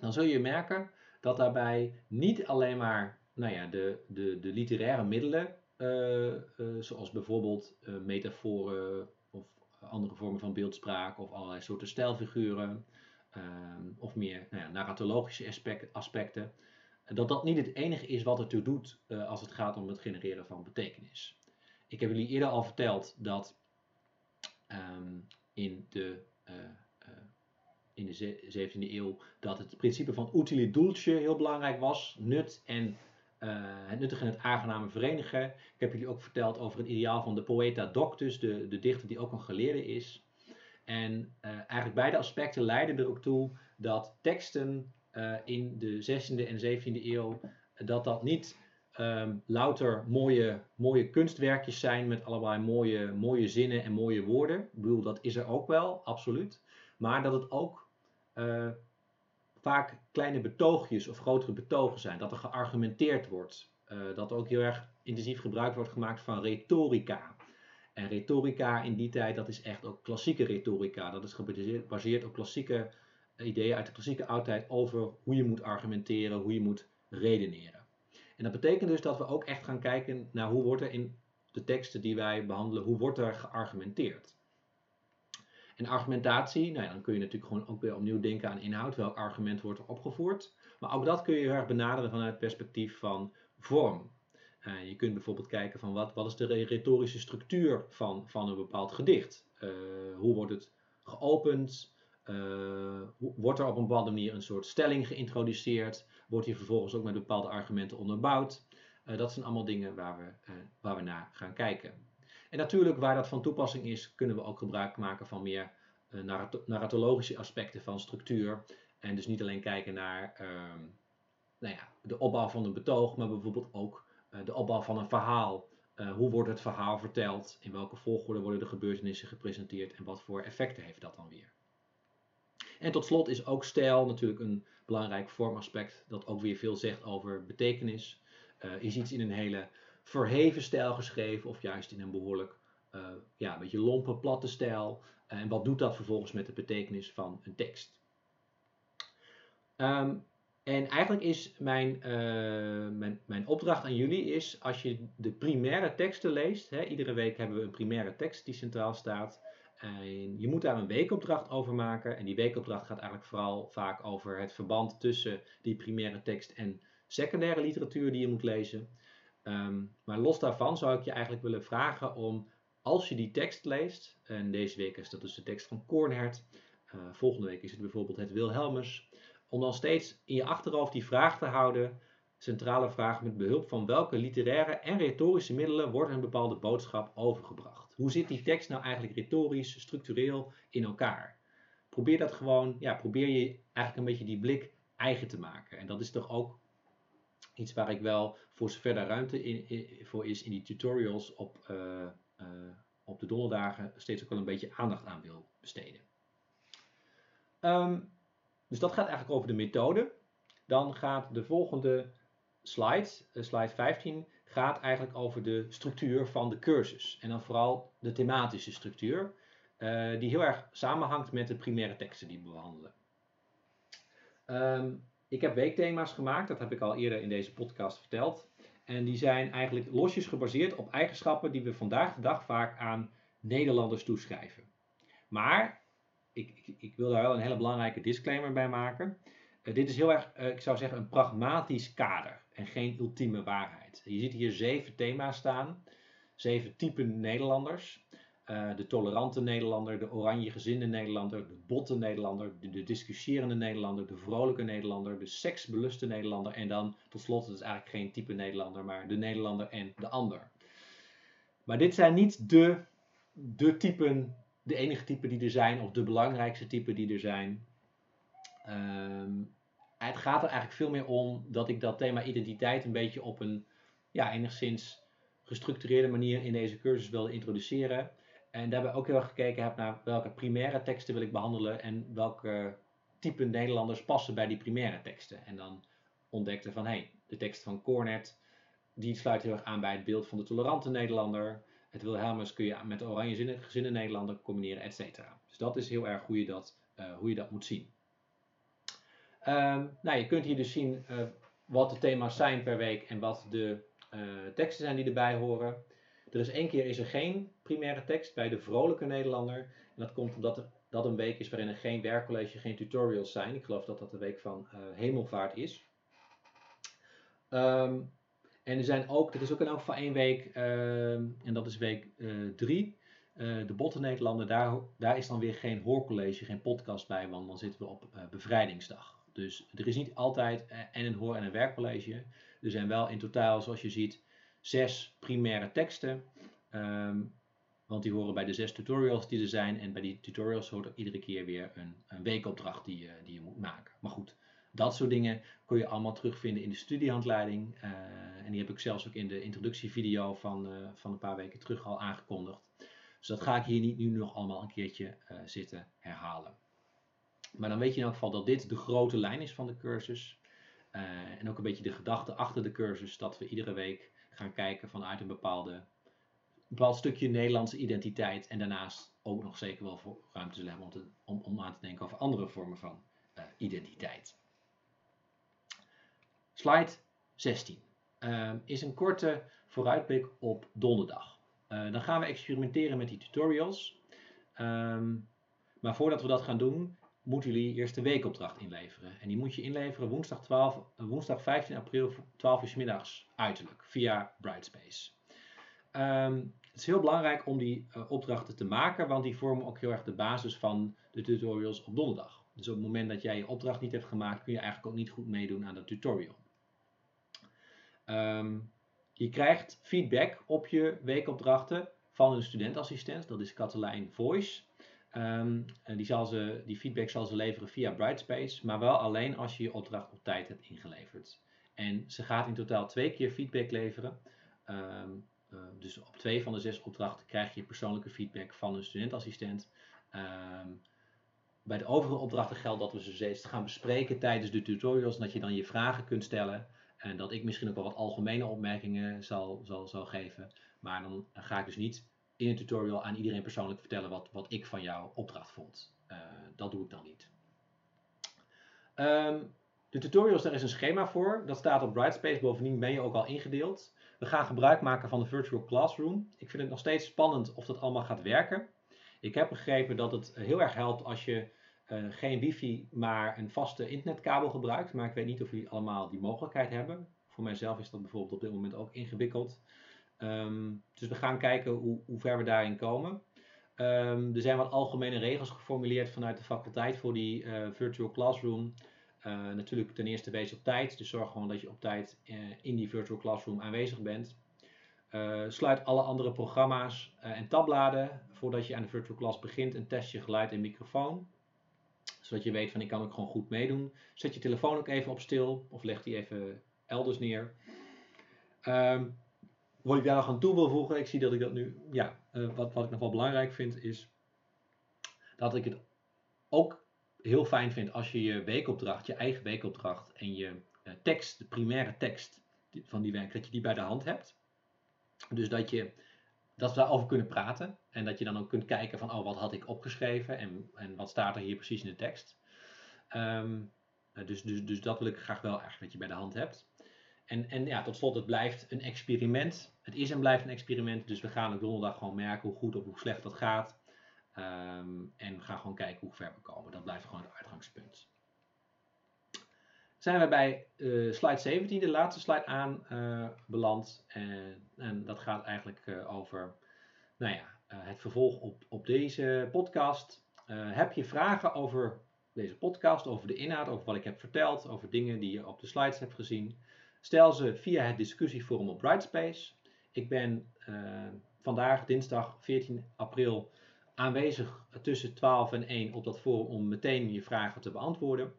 S1: dan zul je merken dat daarbij niet alleen maar nou ja, de, de, de literaire middelen, uh, uh, zoals bijvoorbeeld metaforen of andere vormen van beeldspraak of allerlei soorten stijlfiguren, ehm, of meer nou ja, narratologische aspect, aspecten, dat dat niet het enige is wat ertoe doet als het gaat om het genereren van betekenis. Ik heb jullie eerder al verteld dat um, in de in de 17e eeuw dat het principe van utile dulce heel belangrijk was. Nut en uh, het nuttige en het aangename verenigen. Ik heb jullie ook verteld over het ideaal van de poeta doctus, de, de dichter die ook een geleerde is. En uh, eigenlijk beide aspecten leiden er ook toe dat teksten in de 16e en 17e eeuw, dat dat niet um, louter mooie, mooie kunstwerkjes zijn met allebei mooie, mooie zinnen en mooie woorden. Ik bedoel, dat is er ook wel, absoluut. Maar dat het ook uh, vaak kleine betoogjes of grotere betogen zijn. Dat er geargumenteerd wordt. Uh, dat er ook heel erg intensief gebruik wordt gemaakt van retorica. En retorica in die tijd, dat is echt ook klassieke retorica. Dat is gebaseerd op klassieke ideeën uit de klassieke oudheid over hoe je moet argumenteren, hoe je moet redeneren. En dat betekent dus dat we ook echt gaan kijken naar hoe wordt er in de teksten die wij behandelen, hoe wordt er geargumenteerd. En argumentatie, nou dan kun je natuurlijk gewoon ook weer opnieuw denken aan inhoud. Welk argument wordt er opgevoerd? Maar ook dat kun je heel erg benaderen vanuit het perspectief van vorm. Uh, je kunt bijvoorbeeld kijken van wat, wat is de retorische structuur van, van een bepaald gedicht? Uh, hoe wordt het geopend? Uh, wordt er op een bepaalde manier een soort stelling geïntroduceerd? Wordt hier vervolgens ook met bepaalde argumenten onderbouwd? dat zijn allemaal dingen waar we, waar we naar gaan kijken. En natuurlijk, waar dat van toepassing is, kunnen we ook gebruik maken van meer narratologische aspecten van structuur. En dus niet alleen kijken naar uh, nou ja, de opbouw van een betoog, maar bijvoorbeeld ook de opbouw van een verhaal. Hoe wordt het verhaal verteld? In welke volgorde worden de gebeurtenissen gepresenteerd? En wat voor effecten heeft dat dan weer? En tot slot is ook stijl natuurlijk een belangrijk vormaspect dat ook weer veel zegt over betekenis. is iets in een hele verheven stijl geschreven of juist in een behoorlijk uh, ja, een beetje lompe, platte stijl. Uh, en wat doet dat vervolgens met de betekenis van een tekst? Um, en eigenlijk is mijn, mijn, mijn opdracht aan jullie is, als je de primaire teksten leest, hè, iedere week hebben we een primaire tekst die centraal staat. En je moet daar een weekopdracht over maken. En die weekopdracht gaat eigenlijk vooral vaak over het verband tussen die primaire tekst en secundaire literatuur die je moet lezen. Um, maar los daarvan zou ik je eigenlijk willen vragen om, als je die tekst leest, en deze week is dat dus de tekst van Kornhert, uh, volgende week is het bijvoorbeeld het Wilhelmus, om dan steeds in je achterhoofd die vraag te houden, centrale vraag met behulp van welke literaire en retorische middelen wordt een bepaalde boodschap overgebracht. Hoe zit die tekst nou eigenlijk retorisch, structureel in elkaar? Probeer dat gewoon, ja, probeer je eigenlijk een beetje die blik eigen te maken. En dat is toch ook iets waar ik wel, voor zover daar ruimte in, voor is in die tutorials op, uh, uh, op de donderdagen, steeds ook wel een beetje aandacht aan wil besteden. Um, dus dat gaat eigenlijk over de methode. Dan gaat de volgende slide, uh, slide 15, gaat eigenlijk over de structuur van de cursus. En dan vooral de thematische structuur, die heel erg samenhangt met de primaire teksten die we behandelen. Um, ik heb weekthema's gemaakt, dat heb ik al eerder in deze podcast verteld. En die zijn eigenlijk losjes gebaseerd op eigenschappen die we vandaag de dag vaak aan Nederlanders toeschrijven. Maar ik, ik, ik wil daar wel een hele belangrijke disclaimer bij maken. Uh, dit is heel erg, uh, ik zou zeggen, een pragmatisch kader en geen ultieme waarheid. Je ziet hier zeven thema's staan, zeven typen Nederlanders. eh, de tolerante Nederlander, de oranje gezinde Nederlander, de botte Nederlander, de, de discussierende Nederlander, de vrolijke Nederlander, de seksbeluste Nederlander en dan tot slot, het is eigenlijk geen type Nederlander, maar de Nederlander en de ander. Maar dit zijn niet de, de typen, de enige typen die er zijn of de belangrijkste typen die er zijn. Ehm, het gaat er eigenlijk veel meer om dat ik dat thema identiteit een beetje op een ja, enigszins gestructureerde manier in deze cursus wilde introduceren. En daarbij ook heel erg gekeken heb naar welke primaire teksten wil ik behandelen en welke type Nederlanders passen bij die primaire teksten. En dan ontdekte van hé, hey, de tekst van Cornet, die sluit heel erg aan bij het beeld van de tolerante Nederlander. Het Wilhelmus kun je met de oranje gezinnen Nederlander combineren, et cetera. Dus dat is heel erg hoe dat, uh, hoe je dat moet zien. Um, nou, je kunt hier dus zien uh, wat de thema's zijn per week en wat de uh, teksten zijn die erbij horen. Er is één keer is er geen primaire tekst bij de vrolijke Nederlander. En dat komt omdat er, dat een week is waarin er geen werkcollege, geen tutorials zijn. Ik geloof dat dat de week van uh, hemelvaart is. Um, en er zijn ook, er is ook in elk geval één week, uh, en dat is week 3. Uh, de Botte Nederlander, daar, daar is dan weer geen hoorcollege, geen podcast bij, want dan zitten we op bevrijdingsdag. Dus er is niet altijd en een hoor- en een werkcollege. Er zijn wel in totaal, zoals je ziet, zes primaire teksten. Um, want die horen bij de zes tutorials die er zijn. En bij die tutorials hoort ook iedere keer weer een, een weekopdracht die je, die je moet maken. Maar goed, dat soort dingen kun je allemaal terugvinden in de studiehandleiding. Uh, en die heb ik zelfs ook in de introductievideo van, van een paar weken terug al aangekondigd. Dus dat ga ik hier niet nu nog allemaal een keertje zitten herhalen. Maar dan weet je in elk geval dat dit de grote lijn is van de cursus. en ook een beetje de gedachte achter de cursus dat we iedere week gaan kijken vanuit een bepaalde, bepaald stukje Nederlandse identiteit. En daarnaast ook nog zeker wel voor ruimte zullen hebben om, om, om aan te denken over andere vormen van uh, identiteit. Slide 16 uh, is een korte vooruitblik op donderdag. Uh, dan gaan we experimenteren met die tutorials. Um, maar voordat we dat gaan doen, moeten jullie eerst de weekopdracht inleveren. En die moet je inleveren woensdag, 12, woensdag 15 april, 12 uur middags uiterlijk, via Brightspace. Um, het is heel belangrijk om die uh, opdrachten te maken, want die vormen ook heel erg de basis van de tutorials op donderdag. Dus op het moment dat jij je opdracht niet hebt gemaakt, kun je eigenlijk ook niet goed meedoen aan de tutorial. Um, je krijgt feedback op je weekopdrachten van een studentassistent, dat is Katelijn Voice. Um, die, zal ze, die feedback zal ze leveren via Brightspace, maar wel alleen als je je opdracht op tijd hebt ingeleverd. En ze gaat in totaal twee keer feedback leveren. Um, uh, dus op twee van de zes opdrachten krijg je persoonlijke feedback van een studentassistent. Um, bij de overige opdrachten geldt dat we ze steeds gaan bespreken tijdens de tutorials. En dat je dan je vragen kunt stellen. En dat ik misschien ook wel wat algemene opmerkingen zal, zal, zal geven. Maar dan ga ik dus niet in een tutorial aan iedereen persoonlijk vertellen wat, wat ik van jouw opdracht vond. Uh, dat doe ik dan niet. Um, de tutorials, daar is een schema voor. Dat staat op Brightspace. Bovendien ben je ook al ingedeeld. We gaan gebruik maken van de Virtual Classroom. Ik vind het nog steeds spannend of dat allemaal gaat werken. Ik heb begrepen dat het heel erg helpt als je uh, geen wifi, maar een vaste internetkabel gebruikt. Maar ik weet niet of jullie allemaal die mogelijkheid hebben. Voor mijzelf is dat bijvoorbeeld op dit moment ook ingewikkeld. Um, dus we gaan kijken hoe, hoe ver we daarin komen. Um, er zijn wat algemene regels geformuleerd vanuit de faculteit voor die uh, virtual classroom. Uh, natuurlijk ten eerste wees op tijd, dus zorg gewoon dat je op tijd uh, in die virtual classroom aanwezig bent. sluit alle andere programma's en tabbladen voordat je aan de virtual class begint en test je geluid en microfoon. Zodat je weet van ik kan ook gewoon goed meedoen. Zet je telefoon ook even op stil of leg die even elders neer. Um, wat ik daar nog aan toe wil voegen, ik zie dat ik dat nu, ja, uh, wat, wat ik nog wel belangrijk vind, is dat ik het ook heel fijn vind als je je weekopdracht, je eigen weekopdracht en je uh, tekst, de primaire tekst van die werk, dat je die bij de hand hebt. Dus dat, je, dat we daarover kunnen praten en dat je dan ook kunt kijken van, oh, wat had ik opgeschreven en, en wat staat er hier precies in de tekst. Um, dus, dus, dus dat wil ik graag wel eigenlijk dat je bij de hand hebt. En, en ja, tot slot, het blijft een experiment. Het is en blijft een experiment. Dus we gaan op donderdag gewoon merken hoe goed of hoe slecht dat gaat. Um, en gaan gewoon kijken hoe ver we komen. Dat blijft gewoon het uitgangspunt. Zijn we bij uh, slide 17, de laatste slide aanbeland. Uh, en, en, dat gaat eigenlijk over nou ja, het vervolg op, op deze podcast. heb je vragen over deze podcast, over de inhoud, over wat ik heb verteld, over dingen die je op de slides hebt gezien? Stel ze via het discussieforum op Brightspace. Ik ben vandaag, dinsdag 14 april, aanwezig tussen 12 en 1 op dat forum om meteen je vragen te beantwoorden.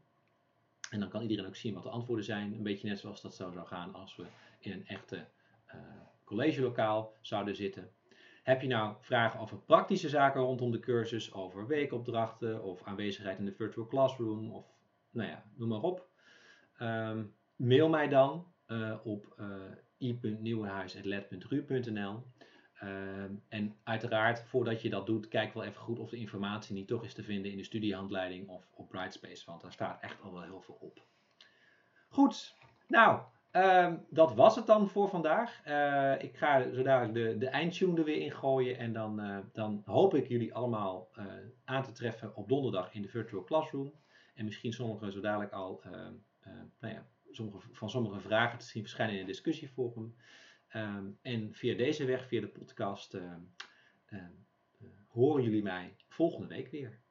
S1: En dan kan iedereen ook zien wat de antwoorden zijn. Een beetje net zoals dat zo zou gaan als we in een echte uh, collegelokaal zouden zitten. Heb je nou vragen over praktische zaken rondom de cursus, over weekopdrachten of aanwezigheid in de virtual classroom of nou ja, noem maar op. Um, mail mij dan uh, op uh, en uiteraard, voordat je dat doet, kijk wel even goed of de informatie niet toch is te vinden in de studiehandleiding of op Brightspace, want daar staat echt al wel heel veel op. Goed, nou, ehm, dat was het dan voor vandaag. Uh, ik ga zo dadelijk de, de eindtune er weer in gooien en dan, dan hoop ik jullie allemaal aan te treffen op donderdag in de Virtual Classroom. En misschien sommigen zo dadelijk al ehm, nou ja, sommige, van sommige vragen te zien verschijnen in een discussieforum. Ehm, en via deze weg, via de podcast, ehm, ehm, eh, horen jullie mij volgende week weer.